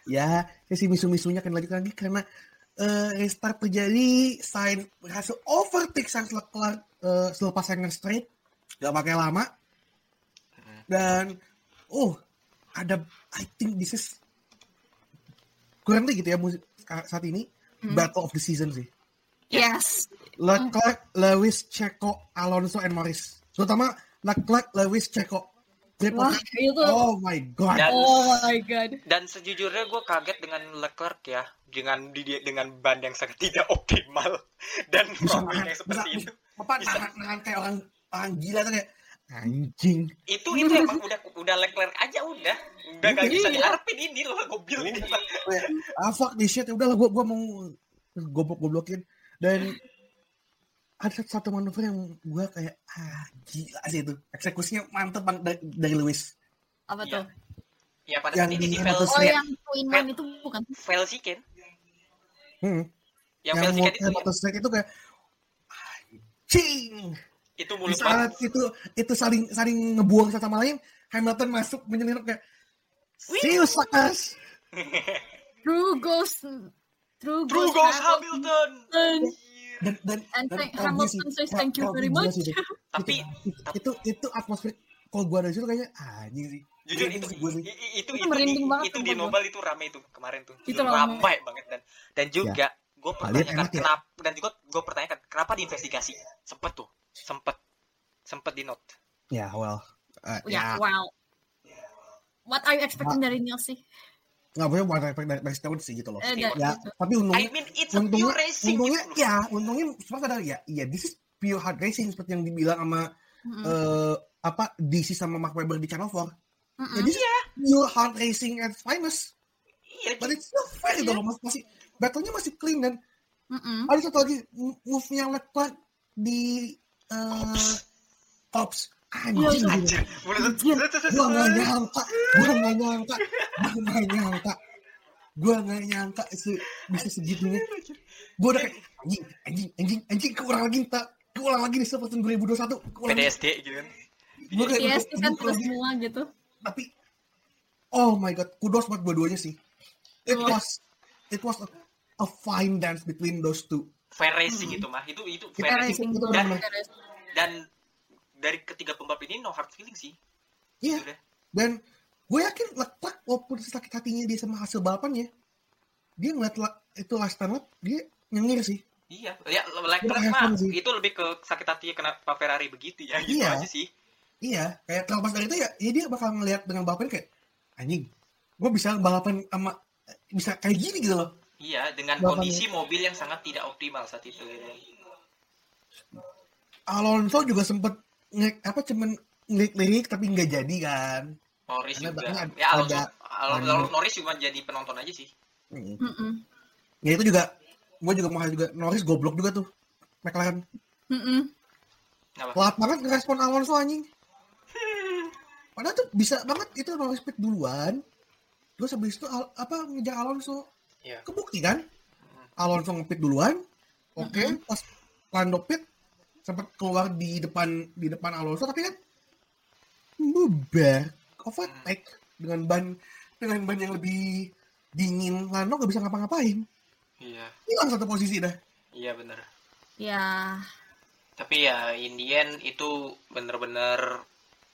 Ya. Ya si misu-misunya akan lanjut lagi karena eh, restart terjadi sign berhasil overtake Sainz Leclerc eh, selepas second straight. Gak pakai lama. Dan oh ada I think this is currently gitu ya musik saat ini Hmm. battle of the season sih Yes. Leclerc, Lewis, Checo, Alonso, and Morris. Terutama Leclerc, Lewis, Checo. Wah, itu. Oh my god. Dan- Oh my god. dan sejujurnya gue kaget dengan Leclerc ya dengan di- dengan ban yang sangat tidak optimal dan Bisa nahan, yang seperti bisa, itu Bapak Bisa. nahan, nahan kayak orang orang gila tuh kayak anjing. itu itu emang udah udah Leclerc aja udah udah gak bisa Iya. diharapin ini loh mobil ini ah fuck this shit. Udah lah gua, gua mau goblok-goblokin. Dan ada satu, satu manuver yang gua kayak ah gila sih itu. Eksekusinya mantep banget dari, dari Lewis. Apa Iya. tuh? ya pada Yang saat ini di fail Oh, yang two in one itu bukan. fail chicken Hmm. yang, Yang, fail mau chicken itu Straight itu kayak anjing. Itu di mulut saat itu itu saling saling ngebuang satu sama lain Hamilton masuk menyelinap kayak see you suckers. True goes True True goes goes Hamilton. Hamilton. dan dan And dan Hamilton sih, says thank you very much. sih itu, Tapi- itu, itu itu atmosfer kalau gue dari situ kayaknya anjing sih. Jujur itu itu Itu itu merinding di, banget itu di gua. Nobel itu rame itu kemarin tuh. Itu ramai banget dan dan juga gue pertanyakan ya? kenapa dan juga gue pertanyakan kenapa diinvestigasi? Sempet tuh sempet sempet di note ya well eh, Ya, ya wow. What are you expecting dari Neil sih? nggak boleh buat dari dari setahun sih gitu loh Iya. da- ya tapi I untungnya mean it's a untungnya pure racing untungnya gitu loh. ya untungnya sempat ada ya iya this is pure hard racing seperti yang dibilang sama Mm-mm. eh, apa DC sama Mark Webber di Channel 4 Mm-mm. ya this is pure hard racing at finest iya but it's still fair gitu loh mas masih battle-nya masih clean dan Mm-mm. ada satu lagi m- move-nya Leclerc di uh, Tops anjing Iya, anjir mulut Anjir. gua nggak nyangka gua nggak nyangka gua nggak nyangka. Gua nggak nyangka se- bisa segitunya. Gua udah kayak anjing anjing anjing anjing keulang lagi tak keulang lagi nih seperti 2021 keulang. PDSD gitu kan? Kayak gitu, kan terus semua gitu. tapi oh my god kudos buat dua-duanya sih. It Oh. was it was a, a fine dance between those two fair racing itu mah itu itu fair Fair racing racing, itu dan dan dari ketiga pembalap ini no hard feeling sih Iya. Udah. Dan gue yakin Leclerc walaupun sakit hatinya dia sama hasil balapannya, dia ngeliat itu last time lap, dia nyengir sih. Iya, ya Leclerc mah sih. itu lebih ke sakit hati kenapa Ferrari begitu ya, gitu Iya. aja sih. iya kayak terlepas dari itu ya, ya dia bakal ngelihat dengan balapan kayak anjing, gue bisa balapan sama bisa kayak gini gitu loh. Iya, dengan Balapan- kondisi mobil yang sangat tidak optimal saat itu. Gitu. Alonso juga sempet nge, apa cuman lirik tapi nggak jadi kan. Norris Karena juga. bahkan Ya, Alonso, ada- Alonso, ada- Norris cuma jadi penonton aja sih. Hmm. Mm-mm. Ya itu juga, gue juga mau juga Norris goblok juga tuh. McLaren Mm-mm. Kenapa? telat banget ngerespon Alonso anjing. Padahal tuh bisa banget itu Norris pit duluan. Terus habis itu al- apa ngejar Alonso. Iya. Kebukti kan? Alonso ngepit duluan. Oke, pas Lando pit sempat keluar di depan di depan Alonso tapi kan bubar overtake dengan ban dengan ban yang lebih dingin Lando gak bisa ngapa-ngapain Iya. hilang satu posisi dah Iya bener. Ya, Tapi ya in the end itu bener-bener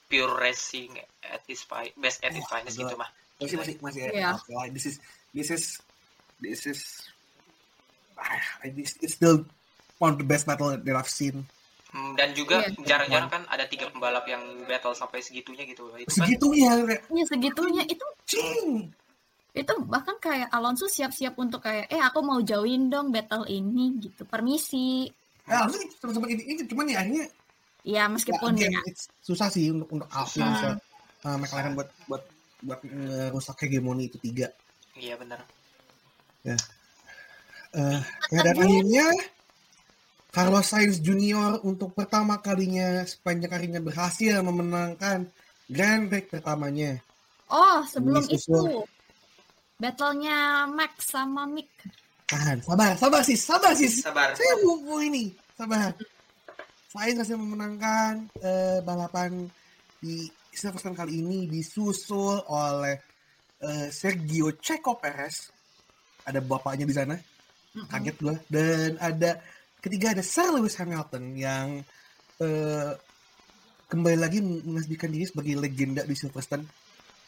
pure racing at its fi- best at its Wah, finest gitu mah. masih masih masih Iya. okay this is this is this is this is still one of the best battle that I've seen Hmm, Dan juga Iya. jarang-jarang kan ada tiga pembalap yang battle sampai segitunya gitu. Itu kan segitunya kayak ya segitunya itu cing itu bahkan kayak Alonso siap-siap untuk kayak eh aku mau jauhin dong battle ini gitu permisi ya teman-teman ini, ini cuman ya akhirnya ya meskipun Ya, again, ya it's susah sih untuk untuk Alpine Susah. bisa uh, McLaren buat buat buat ngerusak hegemoni itu tiga. iya bener. Uh, ya, dan akhirnya Carlos Sainz Junior untuk pertama kalinya sepanjang karirnya berhasil memenangkan Grand Prix pertamanya. oh sebelum Ini itu battlenya Max sama Mick Tahan, sabar, sabar sis, sabar sis. Sabar. Saya mau ini, sabar. Sainz berhasil memenangkan eh, balapan di Silverstone kali ini disusul oleh eh, Sergio Checo Perez. Ada bapaknya di sana, kaget gue. Dan ada ketiga ada Sir Lewis Hamilton yang eh, kembali lagi mengasihkan diri sebagai legenda di Silverstone.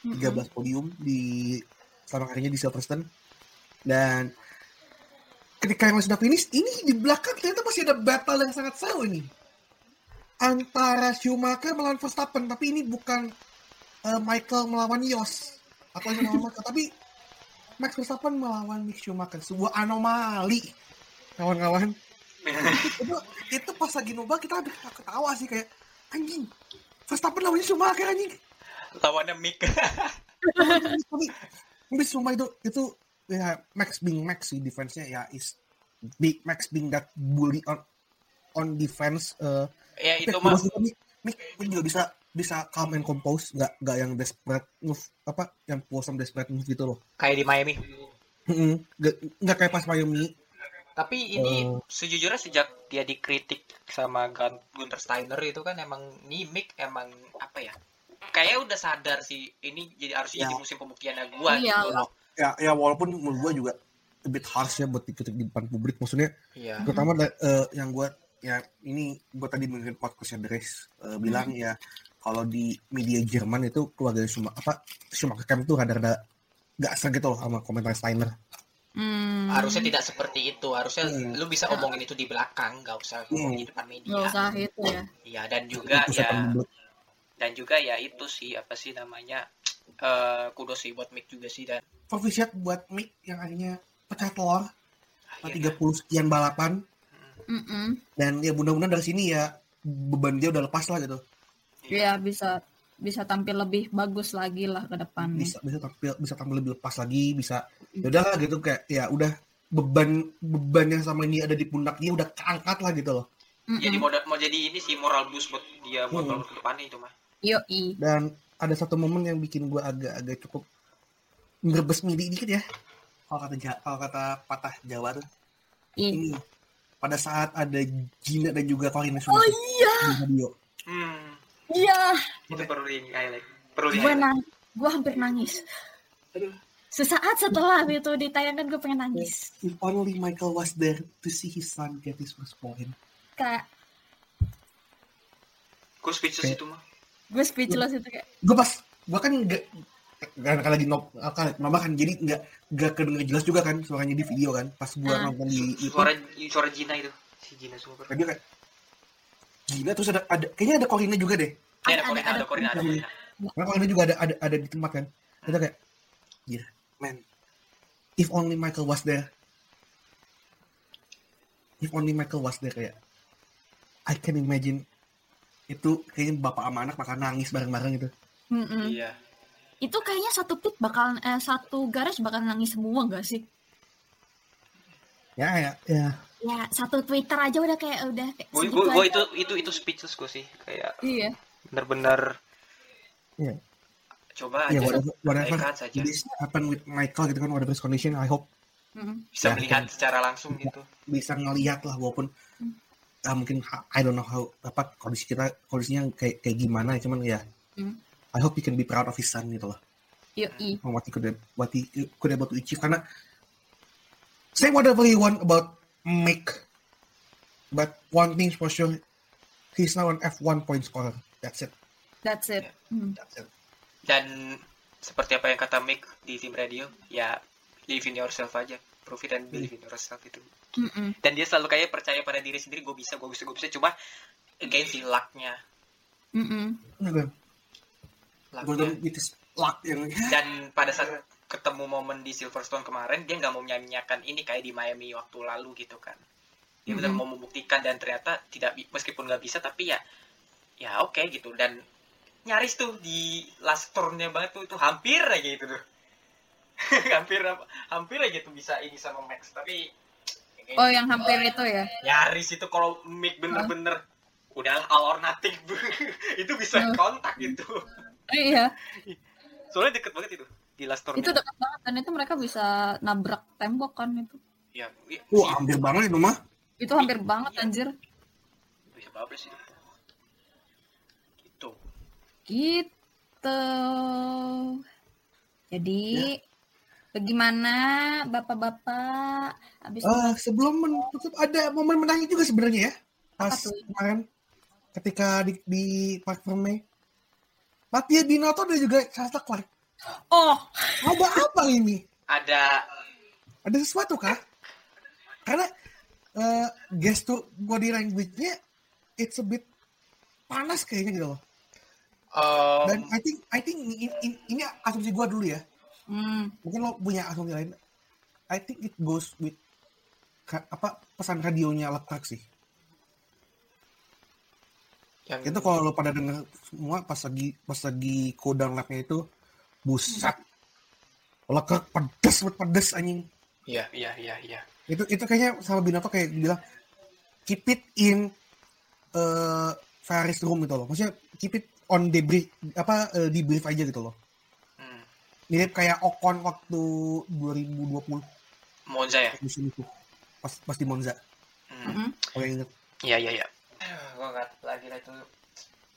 13 podium di selama karirnya di Silverstone. Dan ketika yang sudah finish, ini di belakang ternyata masih ada battle yang sangat seru ini. Antara Schumacher melawan Verstappen, tapi ini bukan eh, Michael melawan Yos atau yang melawan Michael, tapi Max Verstappen melawan Mick Schumacher, sebuah anomali, kawan-kawan. itu, itu pas lagi nyoba kita ada ketawa sih kayak anjing Verstappen lawannya Schumacher anjing Lawannya Mick. tapi semua itu itu ya Max being Max sih defense-nya ya is big Max being that bully on on defense eh ya itu tapi Mick, Mick juga bisa bisa calm and compose nggak nggak yang desperate move apa yang puas sama desperate move gitu loh kayak di Miami. Nggak kayak pas Miami Tapi ini Oh. sejujurnya sejak dia dikritik sama Gun- Gunter Steiner itu kan emang nih Mick emang apa ya? Kayaknya udah sadar sih ini jadi harus Ya. jadi musim pembuktiannya gua Iya gitu loh. ya ya walaupun menurut gue juga a bit harsh ya buat dikritik di depan publik maksudnya Iya. terutama eh, yang gue ya ini gue tadi mendengar podcastnya Dres eh, bilang ya kalau di media Jerman itu keluarga Schumacher apa Schumacher Camp itu rada-rada gak asal gitu loh sama komentar Steiner. Hmm, Harusnya tidak seperti itu. Harusnya Hmm. lu bisa omongin itu di belakang, nggak usah ngomong di depan media. nggak usah itu ya. Iya dan juga Itu ya. dan juga ya itu sih apa sih namanya eh kudos sih buat Mick juga sih dan Proficiat buat Mick yang akhirnya pecah telur akhirnya. 30 sekian balapan. Mm-mm. dan ya mudah-mudahan dari sini ya beban dia udah lepas lah gitu ya bisa bisa tampil lebih bagus lagi lah ke depannya bisa bisa tampil bisa tampil lebih lepas lagi bisa. Ya udah lah gitu kayak ya udah beban beban yang sama ini ada di pundak dia udah keangkat lah gitu loh. Mm-mm. jadi mau mau jadi ini sih moral boost buat dia buat Hmm. ke depannya itu mah. Yoi. dan ada satu momen yang bikin gue agak-agak cukup ngerebes midi dikit ya. Kalau kata kalau kata patah Jawa tuh. Ini pada saat ada Gina dan juga Corina Oh iya, di radio. Hmm iya. itu perlu di highlight perlu di Gue highlight nang, gue hampir nangis. Sesaat setelah itu ditayangkan gue pengen nangis. if only Michael was there to see his son get his first point Kayak gue speechless Kayak- itu mah gue speechless itu kayak. gue pas gue kan nggak nggak lagi nob kan nambah kan jadi nggak nggak kedenger jelas juga kan suaranya di video kan pas gue Ah. nonton di YouTube suara suara Gina itu si Gina super tadi kayak gila terus ada ada kayaknya ada Corina juga deh Iya, ada Ada- Corina, ada- ada Corina, ada Corina. Karena juga ada ada ada di tempat kan. Kita kayak, gila, man. If only Michael was there. If only Michael was there kayak, I can imagine itu kayaknya bapak sama anak bakal nangis bareng-bareng gitu. Mm-mm. Iya. Itu kayaknya satu pit bakalan eh, satu garage bakalan nangis semua gak sih? Ya ya ya. Ya satu Twitter aja udah kayak udah kayak Gue segitu gue aja. itu itu itu speechless gue sih kayak Iya. bener-bener Iya. coba Ya aja whatever, whatever saja this happen with Michael gitu kan whatever his condition, I hope Mm-mm. bisa Ya, melihat secara langsung gitu. bisa ngelihat lah walaupun ah, mungkin I don't know how apa kondisi kita kondisinya kayak kayak gimana cuman ya Hmm. I hope he can be proud of his son gitu loh Yoi. what he could what he could able to achieve karena say whatever you want about Mick but one thing for sure he's now an F1 point scorer that's it That's it. Mm. that's it Dan seperti apa yang kata Mick di tim radio, ya live in yourself aja, prove it and believe in yourself itu. Mm-mm. Dan dia selalu kayak percaya pada diri sendiri, gue bisa, gue bisa, gue bisa. Cuma again si lucknya, Mm-mm. Nah, lucknya. Luck yang Dan pada saat ketemu momen di Silverstone kemarin, dia nggak mau menyanyiakan ini kayak di Miami waktu lalu gitu kan. Dia benar Mhm. mau membuktikan dan ternyata tidak meskipun nggak bisa tapi ya ya oke gitu dan nyaris tuh di last turn-nya banget tuh itu hampir aja itu tuh. hampir apa- hampir aja tuh bisa ini sama Max tapi Oh yang hampir itu ya? nyaris itu kalau Mick bener-bener udahlah all or nothing itu bisa Hmm. kontak gitu Iya. soalnya deket banget itu di last turn Itu dekat banget dan itu mereka bisa nabrak tembok kan itu. ya, ya wah hampir banget itu mah. Itu hampir banget anjir. bisa bablas itu gitu. Gitu. Jadi bagaimana bapak-bapak? Habis Eh, sebelum menutup ada momen menangis juga sebenarnya ya. Pas kemarin ketika di, di Park Ferme Mattia Binotto dan juga Charles Leclerc Oh, ada apa ini? Ada. Ada sesuatu kah? Karena eh, gestur body language-nya it's a bit panas kayaknya gitu loh. Um, dan I think I think ini, ini, ini asumsi gua dulu ya. Hmm, mungkin lo punya asumsi lain. I think it goes with ka- apa pesan radionya Leclerc sih. Yang itu kalau lo pada denger semua pas lagi pas lagi cooldown lapnya itu buset. Leclerc pedes banget pedes anjing. Iya iya iya iya. Itu itu kayaknya sama Binotto kayak bilang keep it in eh Ferraris room gitu loh. Maksudnya keep it on debrief apa eh, debrief aja gitu loh. Hmm. mirip kayak Ocon waktu 2020 Monza ya? Musim itu. Pas pas di Monza. Hmm. mm-mm. kalau yang inget iya iya iya. Gue nggak lagi lah itu.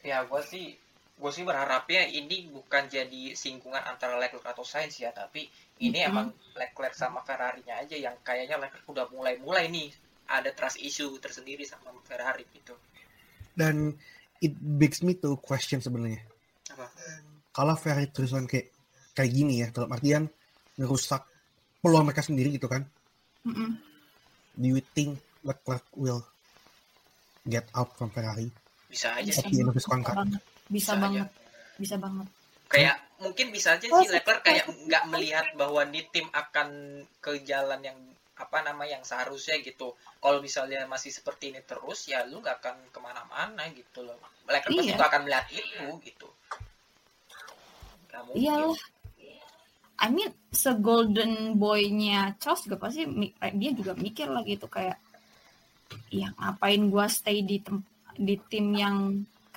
Ya gue sih gue sih berharapnya ini bukan jadi singgungan antara Leclerc atau Sainz ya tapi ini Mhm. emang Leclerc sama Ferrari-nya aja yang kayaknya Leclerc udah mulai-mulai nih ada trust issue tersendiri sama Ferrari gitu. Dan it begs me to question sebenarnya. Apa? Kalau Ferrari terusan kayak kayak gini ya dalam artian ngerusak peluang mereka sendiri gitu kan? Mm-mm. do you think Leclerc will get out from Ferrari? Bisa aja at sih. the end of his Bisa contract banget, bisa Bisa banget, bisa banget. kayak mungkin bisa aja Oh, sih Leclerc kayak nggak melihat bahwa di tim akan ke jalan yang apa nama yang seharusnya gitu kalau misalnya masih seperti ini terus ya lu nggak akan ke mana-mana gitu loh pasti Iya. nggak akan melihat itu gitu mungkin. Iyalah. I mean, se-golden boy-nya Charles juga pasti eh, dia juga mikir lah gitu kayak ya ngapain gua stay di tem- di tim yang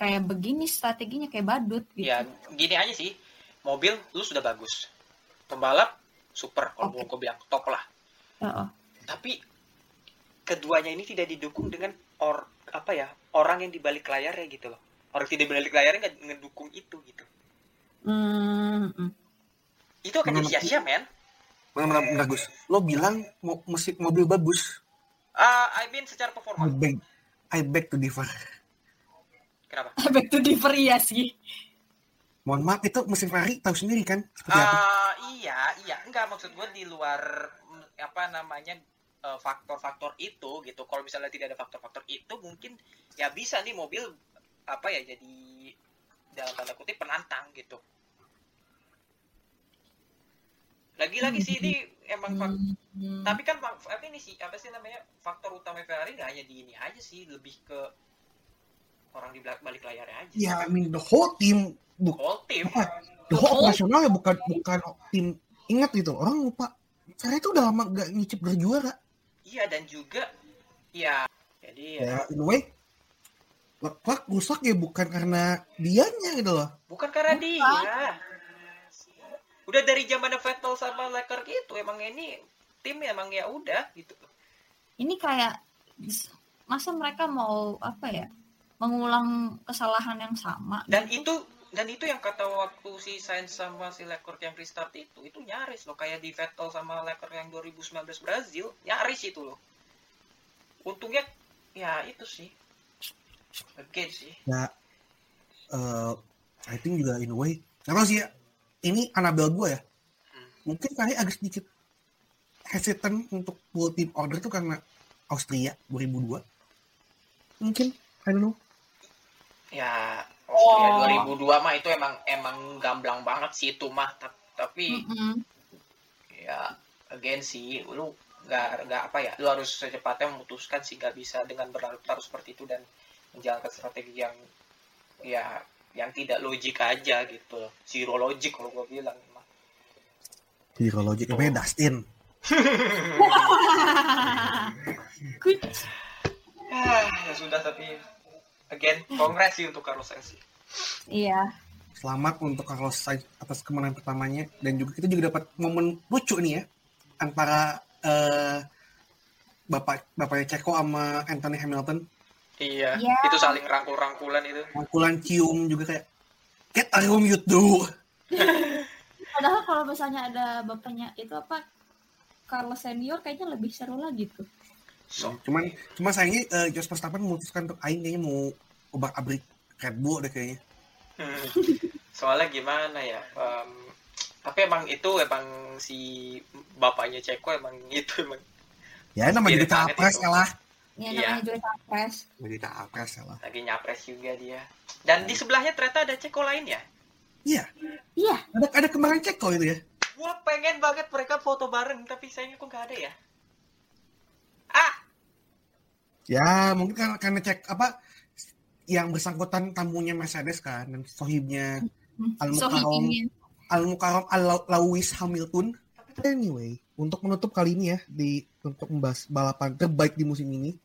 kayak begini strateginya kayak badut gitu. ya gini aja sih mobil lu sudah bagus pembalap super kalau mau gue bilang top lah Heeh. tapi keduanya ini tidak didukung dengan or apa ya orang yang di balik layarnya gitu loh orang yang di balik layarnya nggak ngedukung itu gitu Hmm, mm. itu akan jadi sia-sia men Benar benar Gus. Lo bilang mau mesin mobil bagus. Ah, I mean secara I performa beg, I beg to differ. Kenapa Back to differ iya sih. Mohon maaf itu mesin Ferrari tahu sendiri kan seperti apa. Ah, iya iya enggak maksud gue di luar mm, apa namanya eh, faktor-faktor itu gitu kalau misalnya tidak ada faktor-faktor itu mungkin ya bisa nih mobil apa ya jadi dalam tanda kutip penantang gitu. Lagi-lagi sih ini emang fak- Hmm. tapi kan apa ini sih apa sih namanya faktor utama Ferrari nggak hanya di ini aja sih lebih ke orang di balik layarnya aja. Ya, I mean the whole team, bu- Whole team. the whole operasional ya bukan bukan tim ingat gitu. Orang lupa. Karena itu udah lama gak nyicip gelar juara. Iya dan juga ya jadi ya, Ya, in a way, Leclerc rusak ya bukan karena dianya gitu loh. bukan karena dia. Udah dari zaman Vettel sama Leclerc gitu emang ini tim emang ya udah gitu. Ini kayak masa mereka mau apa ya? Mengulang kesalahan yang sama. Dan itu dan itu yang kata waktu si Sainz sama si Leclerc yang restart itu itu nyaris loh kayak di Vettel sama Leclerc yang 2019 Brazil nyaris itu loh. Untungnya ya itu sih. Again sih. Ya, eh I think juga in a way. Karena sih ya, ini Anabel gue ya. Mungkin kali agak sedikit hesitant untuk full team order tuh karena Austria 2002. Mungkin, I don't know. Ya Austria Oh. 2002 mah itu emang emang gamblang banget sih itu mah Ta- tapi Mm-mm. ya again sih lu nggak nggak apa ya lu harus secepatnya memutuskan sih nggak bisa dengan berlarut-larut seperti itu dan menjalankan strategi yang ya yang tidak logik aja gitu zero logic kalau gue bilang mah. Zero logic. Namanya Dustin. Good. Ah, ya sudah tapi again congrats sih untuk Carlos Sainz. Iya. Selamat untuk Carlos Sainz atas kemenangan pertamanya. Dan juga kita juga dapat momen lucu nih ya. Antara eh, bapak bapaknya Ceko sama Anthony Hamilton. Iya, Ya. itu saling rangkul-rangkulan itu. Rangkulan cium juga kayak Get a room you do. Padahal kalau misalnya ada bapaknya itu apa Carlos senior kayaknya lebih seru lagi tuh. So, Cuman cuma sayangnya eh, Jos Verstappen memutuskan untuk Aing kayaknya mau obrak abrik Red Bull deh kayaknya. Hmm. Soalnya gimana ya? em, tapi emang itu emang si bapaknya Ceko emang itu emang Ya namanya jadi capres ya lah. Ya Iya. namanya juga capres. Jadi capres ya lah. lagi nyapres juga dia. Dan di sebelahnya ternyata ada Ceko lain ya. Iya, Iya. ada ada kemarin Ceko itu ya. Gua pengen banget mereka foto bareng tapi sayangnya kok nggak ada ya. Ah, Ya mungkin karena, karena cek apa yang bersangkutan tamunya Mercedes kan dan sohibnya Al-Mukarram Sohibnya. Al-Mukarram Al-Lawis Hamilton. Anyway, untuk menutup kali ini ya di untuk membahas balapan terbaik di musim ini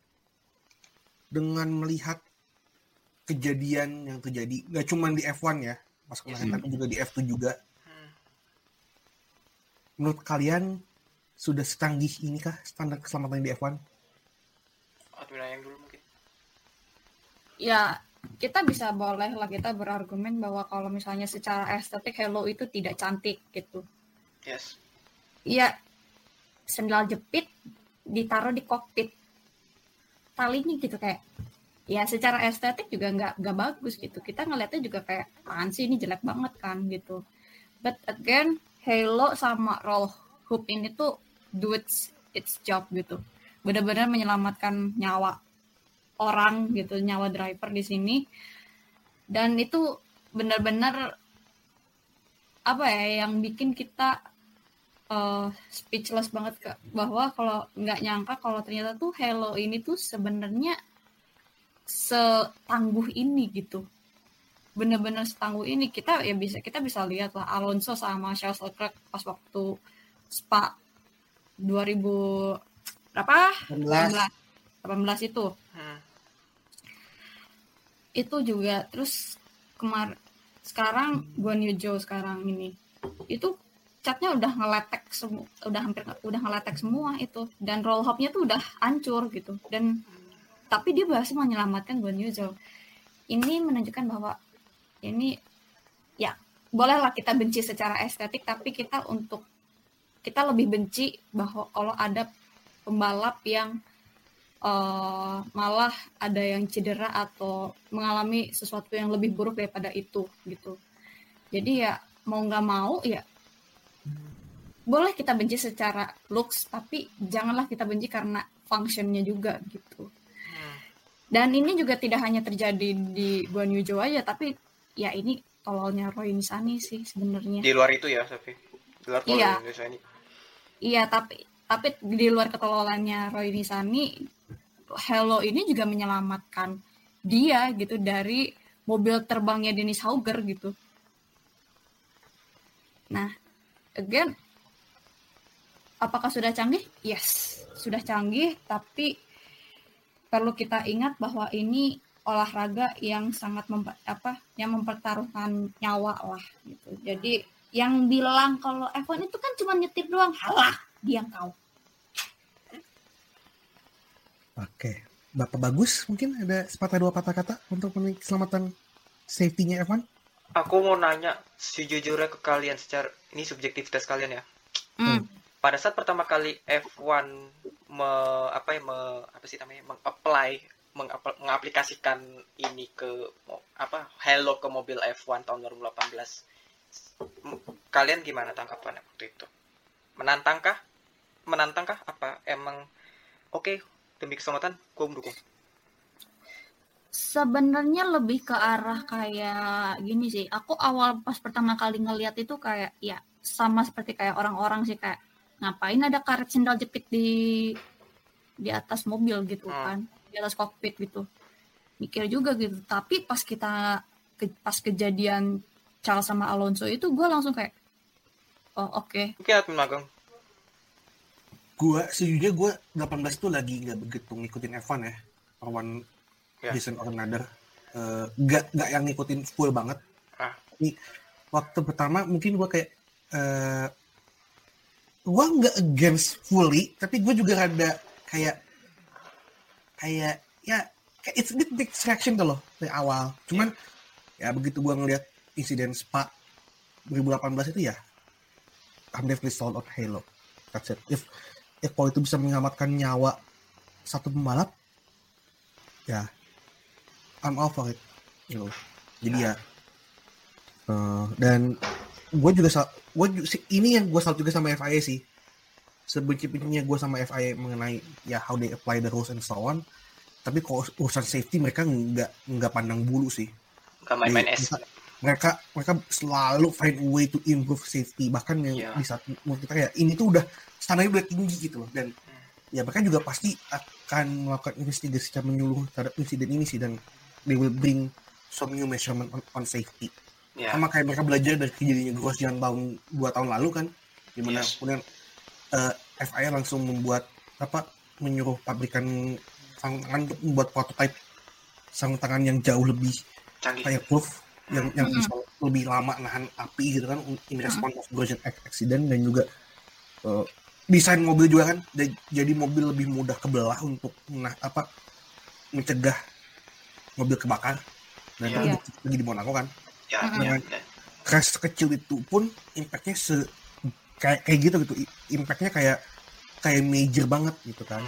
dengan melihat kejadian yang terjadi nggak cuma di F1 ya pas kemarin Yes. tapi juga di F2 juga Hmm. menurut kalian sudah secanggih ini kah standar keselamatan di F1 Adwina yang dulu mungkin. Ya, kita bisa boleh lah kita berargumen bahwa kalau misalnya secara estetik Hello itu tidak cantik gitu. Yes. Iya, sendal jepit ditaruh di kokpit. Talinya gitu kayak ya secara estetik juga nggak nggak bagus gitu. Kita ngeliatnya juga kayak apaan sih ini jelek banget kan gitu. But again, Halo sama roll hoop ini tuh do its its job gitu. Benar-benar menyelamatkan nyawa orang gitu, nyawa driver di sini. Dan itu benar-benar apa ya yang bikin kita eh, speechless banget ke bahwa kalau nggak nyangka kalau ternyata tuh Hello ini tuh sebenarnya setangguh ini gitu. Bener-bener setangguh ini. Kita ya bisa kita bisa lihat lah Alonso sama Charles Leclerc pas waktu Spa 2000 berapa? 18 18 itu. Hmm. itu juga terus kemar sekarang Guan Yu Zhou sekarang ini. Itu catnya udah ngeletek semua udah hampir udah ngeletek semua itu. Dan roll hopnya tuh udah hancur gitu. Dan tapi dia berhasil menyelamatkan Guan Zhou ini menunjukkan bahwa ini ya bolehlah kita benci secara estetik tapi kita untuk kita lebih benci bahwa kalau ada pembalap yang eh, malah ada yang cedera atau mengalami sesuatu yang lebih buruk daripada itu gitu. Jadi ya mau nggak mau ya boleh kita benci secara looks tapi janganlah kita benci karena functionnya juga gitu. Dan ini juga tidak hanya terjadi di Guan Yu Zhou aja tapi ya ini tololnya Roy Nisani sih sebenarnya Di luar itu ya, tapi di luar Iya. Iya tapi tapi di luar ketololannya Roy Nisani Hello ini juga menyelamatkan dia gitu dari mobil terbangnya Dennis Hauger gitu. Nah again apakah sudah canggih? Yes sudah canggih tapi perlu kita ingat bahwa ini olahraga yang sangat memper, apa yang mempertaruhkan nyawa lah gitu. Jadi yang bilang kalau F1 itu kan cuma nyetir doang, halah dia kau. Oke. Bapak bagus mungkin ada sepatah dua patah kata untuk keselamatan safety-nya F1? Aku mau nanya sejujurnya ke kalian secara ini subjektivitas kalian ya. Hmm. Pada saat pertama kali F1 me, apa ya me, apa sih namanya mengapply mengap- mengaplikasikan ini ke apa Hello ke mobil F1 tahun 2018. M- Kalian gimana tanggapannya waktu itu? Menantangkah? Menantangkah? Apa emang oke demi keselamatan gue mendukung? Sebenarnya lebih ke arah kayak gini sih. Aku awal pas pertama kali ngeliat itu kayak ya sama seperti kayak orang-orang sih kayak ngapain ada karet sendal jepit di di atas mobil gitu Hmm. kan, di atas kokpit gitu. Mikir juga gitu. Tapi pas kita ke- pas kejadian Charles sama Alonso itu gue langsung kayak oh oke Mungkin admin magang. Gua sejujurnya gua 18 tuh lagi nggak begitu ngikutin F1 ya. One Ya. reason or another. Eh, nggak nggak yang ngikutin full banget. Ah. Waktu pertama mungkin gua kayak eh gua nggak against fully, tapi gue juga ada kayak kayak ya kayak it's a bit distraction tuh loh dari awal. Cuman ya begitu gua ngeliat insiden Spa 2018 itu ya I'm definitely sold on Halo. That's it. If if kalau itu bisa menyelamatkan nyawa satu pembalap, ya I'm all for it. You know. Jadi ya eh, dan gue juga si- ini yang gue salut juga sama FIA sih. Sebenci-bencinya gue sama FIA mengenai ya how they apply the rules and so on. Tapi kalau urusan safety mereka nggak nggak pandang bulu sih main-main es. Mereka mereka selalu find a way to improve safety bahkan yang Iya. di saat menurut kita ya ini tuh udah standarnya udah tinggi gitu loh dan ya mereka juga pasti akan melakukan investigasi secara menyeluruh terhadap insiden ini sih dan they will bring some new measurement on, on safety Ya. sama kayak mereka belajar dari kejadiannya Grosjean tahun dua tahun lalu kan di mana Yes. kemudian eh, FIA langsung membuat apa menyuruh pabrikan sarung tangan untuk membuat prototype sarung tangan yang jauh lebih Canggih. fireproof yang yang Mm. bisa lebih lama nahan api gitu kan in response of ac- accident dan juga eh, desain mobil juga kan jadi mobil lebih mudah kebelah untuk nah apa mencegah mobil kebakar dan Iya. itu bukti lagi di Monaco kan Ya, Mm-mm. ya, Dengan ya. crash sekecil itu pun impactnya se kayak kayak gitu gitu impactnya kayak kayak major banget gitu kan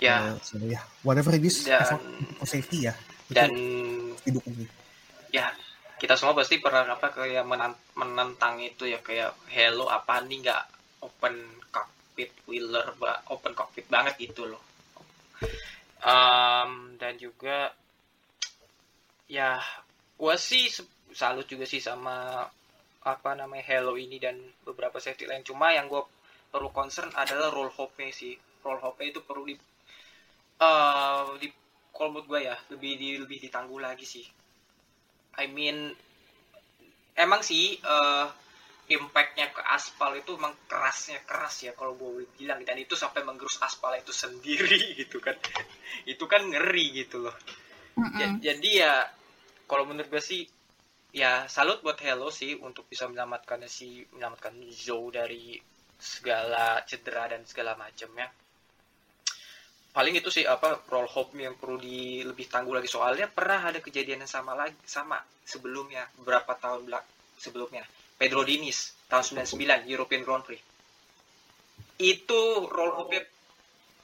Ya, Eh, so, ya whatever it is Dan- for safety ya itu dan didukung ya kita semua pasti pernah apa kayak menentang itu ya kayak hello apa nih? Nggak open cockpit wheeler open cockpit banget gitu loh. Em, dan juga ya gua sih salut juga sih sama apa namanya hello ini dan beberapa safety lain. Cuma yang gua perlu concern adalah roll hope sih. Roll hope itu perlu di eh di kalau menurut gue ya lebih di, lebih ditangguh lagi sih I mean emang sih eh impactnya ke aspal itu emang kerasnya keras ya kalau gue bilang. Dan itu sampai menggerus aspal itu sendiri gitu kan. Itu kan ngeri gitu loh. Ja- jadi ya kalau menurut gue sih ya salut buat Hello sih untuk bisa menyelamatkan si menyelamatkan Zhou dari segala cedera dan segala macamnya paling itu sih apa roll hope yang perlu di lebih tangguh lagi. Soalnya pernah ada kejadian yang sama lagi sama sebelumnya beberapa tahun belak sebelumnya. Pedro Diniz tahun 99 European Grand Prix. Itu roll hope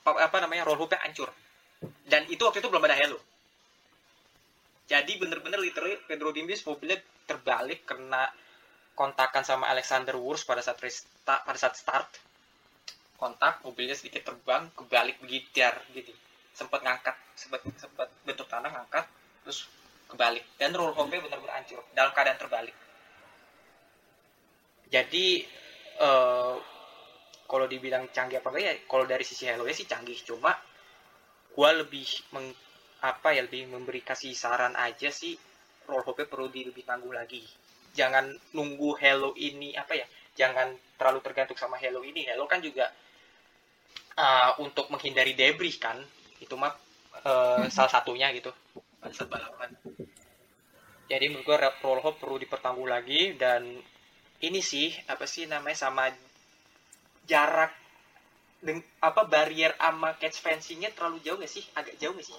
apa namanya roll hope hancur. Dan itu waktu itu belum ada Hello. Jadi bener-bener literally Pedro Diniz mobilnya terbalik kena kontakan sama Alexander Wurz pada saat pada saat start kontak mobilnya sedikit terbang kebalik begitu gitu. Sempat ngangkat sempat sempat bentuk tanah ngangkat terus kebalik. Dan roll home-nya benar-benar hancur dalam keadaan terbalik. Jadi eh kalau dibilang canggih apa ya kalau dari sisi Halo sih canggih. Cuma gua lebih meng, apa ya lebih memberi kasih saran aja sih roll hop perlu di lebih tangguh lagi. Jangan nunggu Hello ini apa ya jangan terlalu tergantung sama Hello ini. Hello kan juga uh, untuk menghindari debris kan itu mah uh, salah satunya gitu. Pada saat balapan jadi menurut gue roll hop perlu dipertangguh lagi dan ini sih apa sih namanya sama jarak deng, apa barrier ama catch fencingnya terlalu jauh gak sih? Agak jauh gak sih?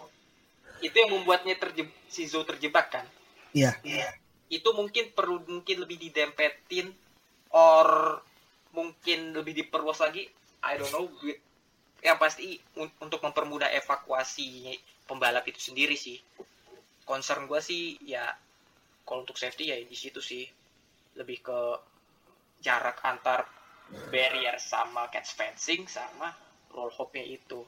Itu yang membuatnya terjeb si Zo terjebak kan? Iya. itu mungkin perlu mungkin lebih didempetin or mungkin lebih diperluas lagi. I don't know gue- yang pasti un- untuk mempermudah evakuasi pembalap itu sendiri sih concern gue sih ya kalau untuk safety ya di situ sih lebih ke jarak antar barrier sama catch fencing sama roll hopnya itu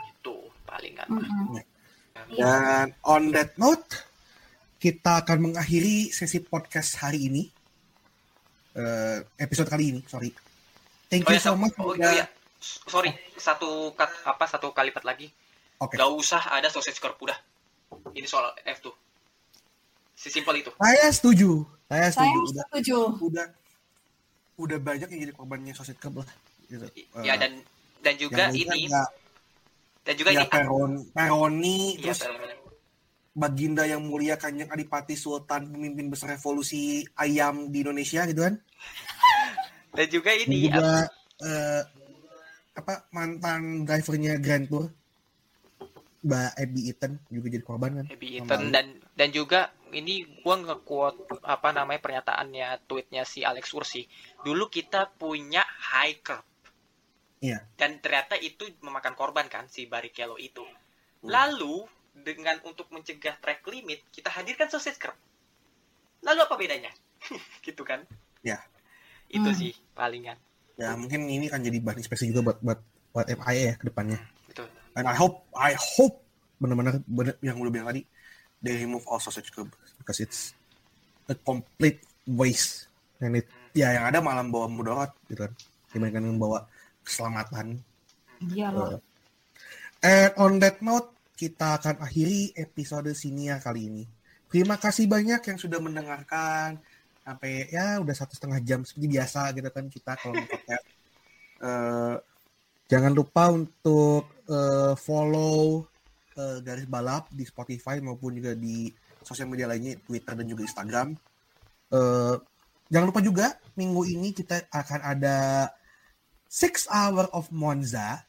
itu palingan mah. Mm-mm. Dan on that note, kita akan mengakhiri sesi podcast hari ini. Eh, episode kali ini, sorry. Thank Oh you ya, so much. oh. S- Sorry, satu kat, apa satu kalimat lagi. Oke. Gak usah ada sausage curb udah. Ini soal F2. Sesimpel itu. Saya setuju. Saya Saya setuju. Udah, setuju. udah, udah banyak yang jadi korbannya sosit club lah. Gitu. ya dan dan juga yang ini ya, dan juga ya ini Peron, Peroni, Iya, terus benar-benar. Baginda yang mulia Kanjeng Adipati Sultan pemimpin besar revolusi ayam di Indonesia gitu kan. dan juga Dan ini juga eh, apa mantan drivernya Grand Tour Mbak Abby Eaton juga jadi korban kan. Abby Eaton dan dan juga ini gua nge-quote apa namanya pernyataannya tweetnya si Alex Ursi. Dulu kita punya high curb. Iya. Dan ternyata itu memakan korban kan si Barrichello itu. Hmm. Lalu dengan untuk mencegah track limit kita hadirkan sausage curb. Lalu apa bedanya? gitu kan? Ya. Itu Hmm. sih palingan. Ya mungkin ini kan jadi bahan inspeksi juga buat buat buat FIA ya ke depannya. Betul. And I hope I hope benar-benar benar yang lu bilang tadi they remove all sausage curb because it's a complete waste and it ya yang ada malah bawa mudarat gitu kan dibandingkan membawa keselamatan Iya loh. And on that note, kita akan akhiri episode Sinia kali ini. Terima kasih banyak yang sudah mendengarkan sampai ya udah satu setengah jam seperti biasa gitu kan kita kalau podcast. Eh, jangan lupa untuk eh, follow eh, garis balap di Spotify maupun juga di sosial media lainnya Twitter dan juga Instagram. Eh, jangan lupa juga minggu ini kita akan ada Six Hour of Monza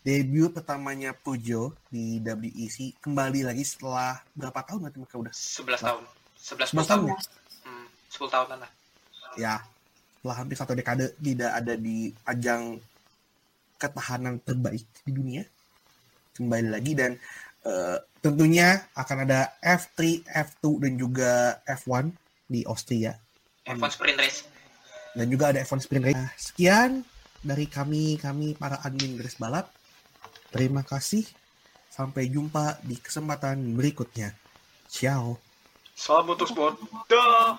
debut pertamanya Pujo di WEC kembali lagi setelah berapa tahun nanti mereka udah 11 tahun. 11 11 tahun tahun. ya? Hmm, 10 tahunan lah. ya setelah hampir satu dekade tidak ada di ajang ketahanan terbaik di dunia kembali lagi dan eh, tentunya akan ada F3, F2 dan juga F1 di Austria F1 sprint race. dan juga ada F1 Sprint Race. Nah, sekian dari kami kami para admin garis balap. Terima kasih. Sampai jumpa di kesempatan berikutnya. Ciao. Salam motorsport. Dah.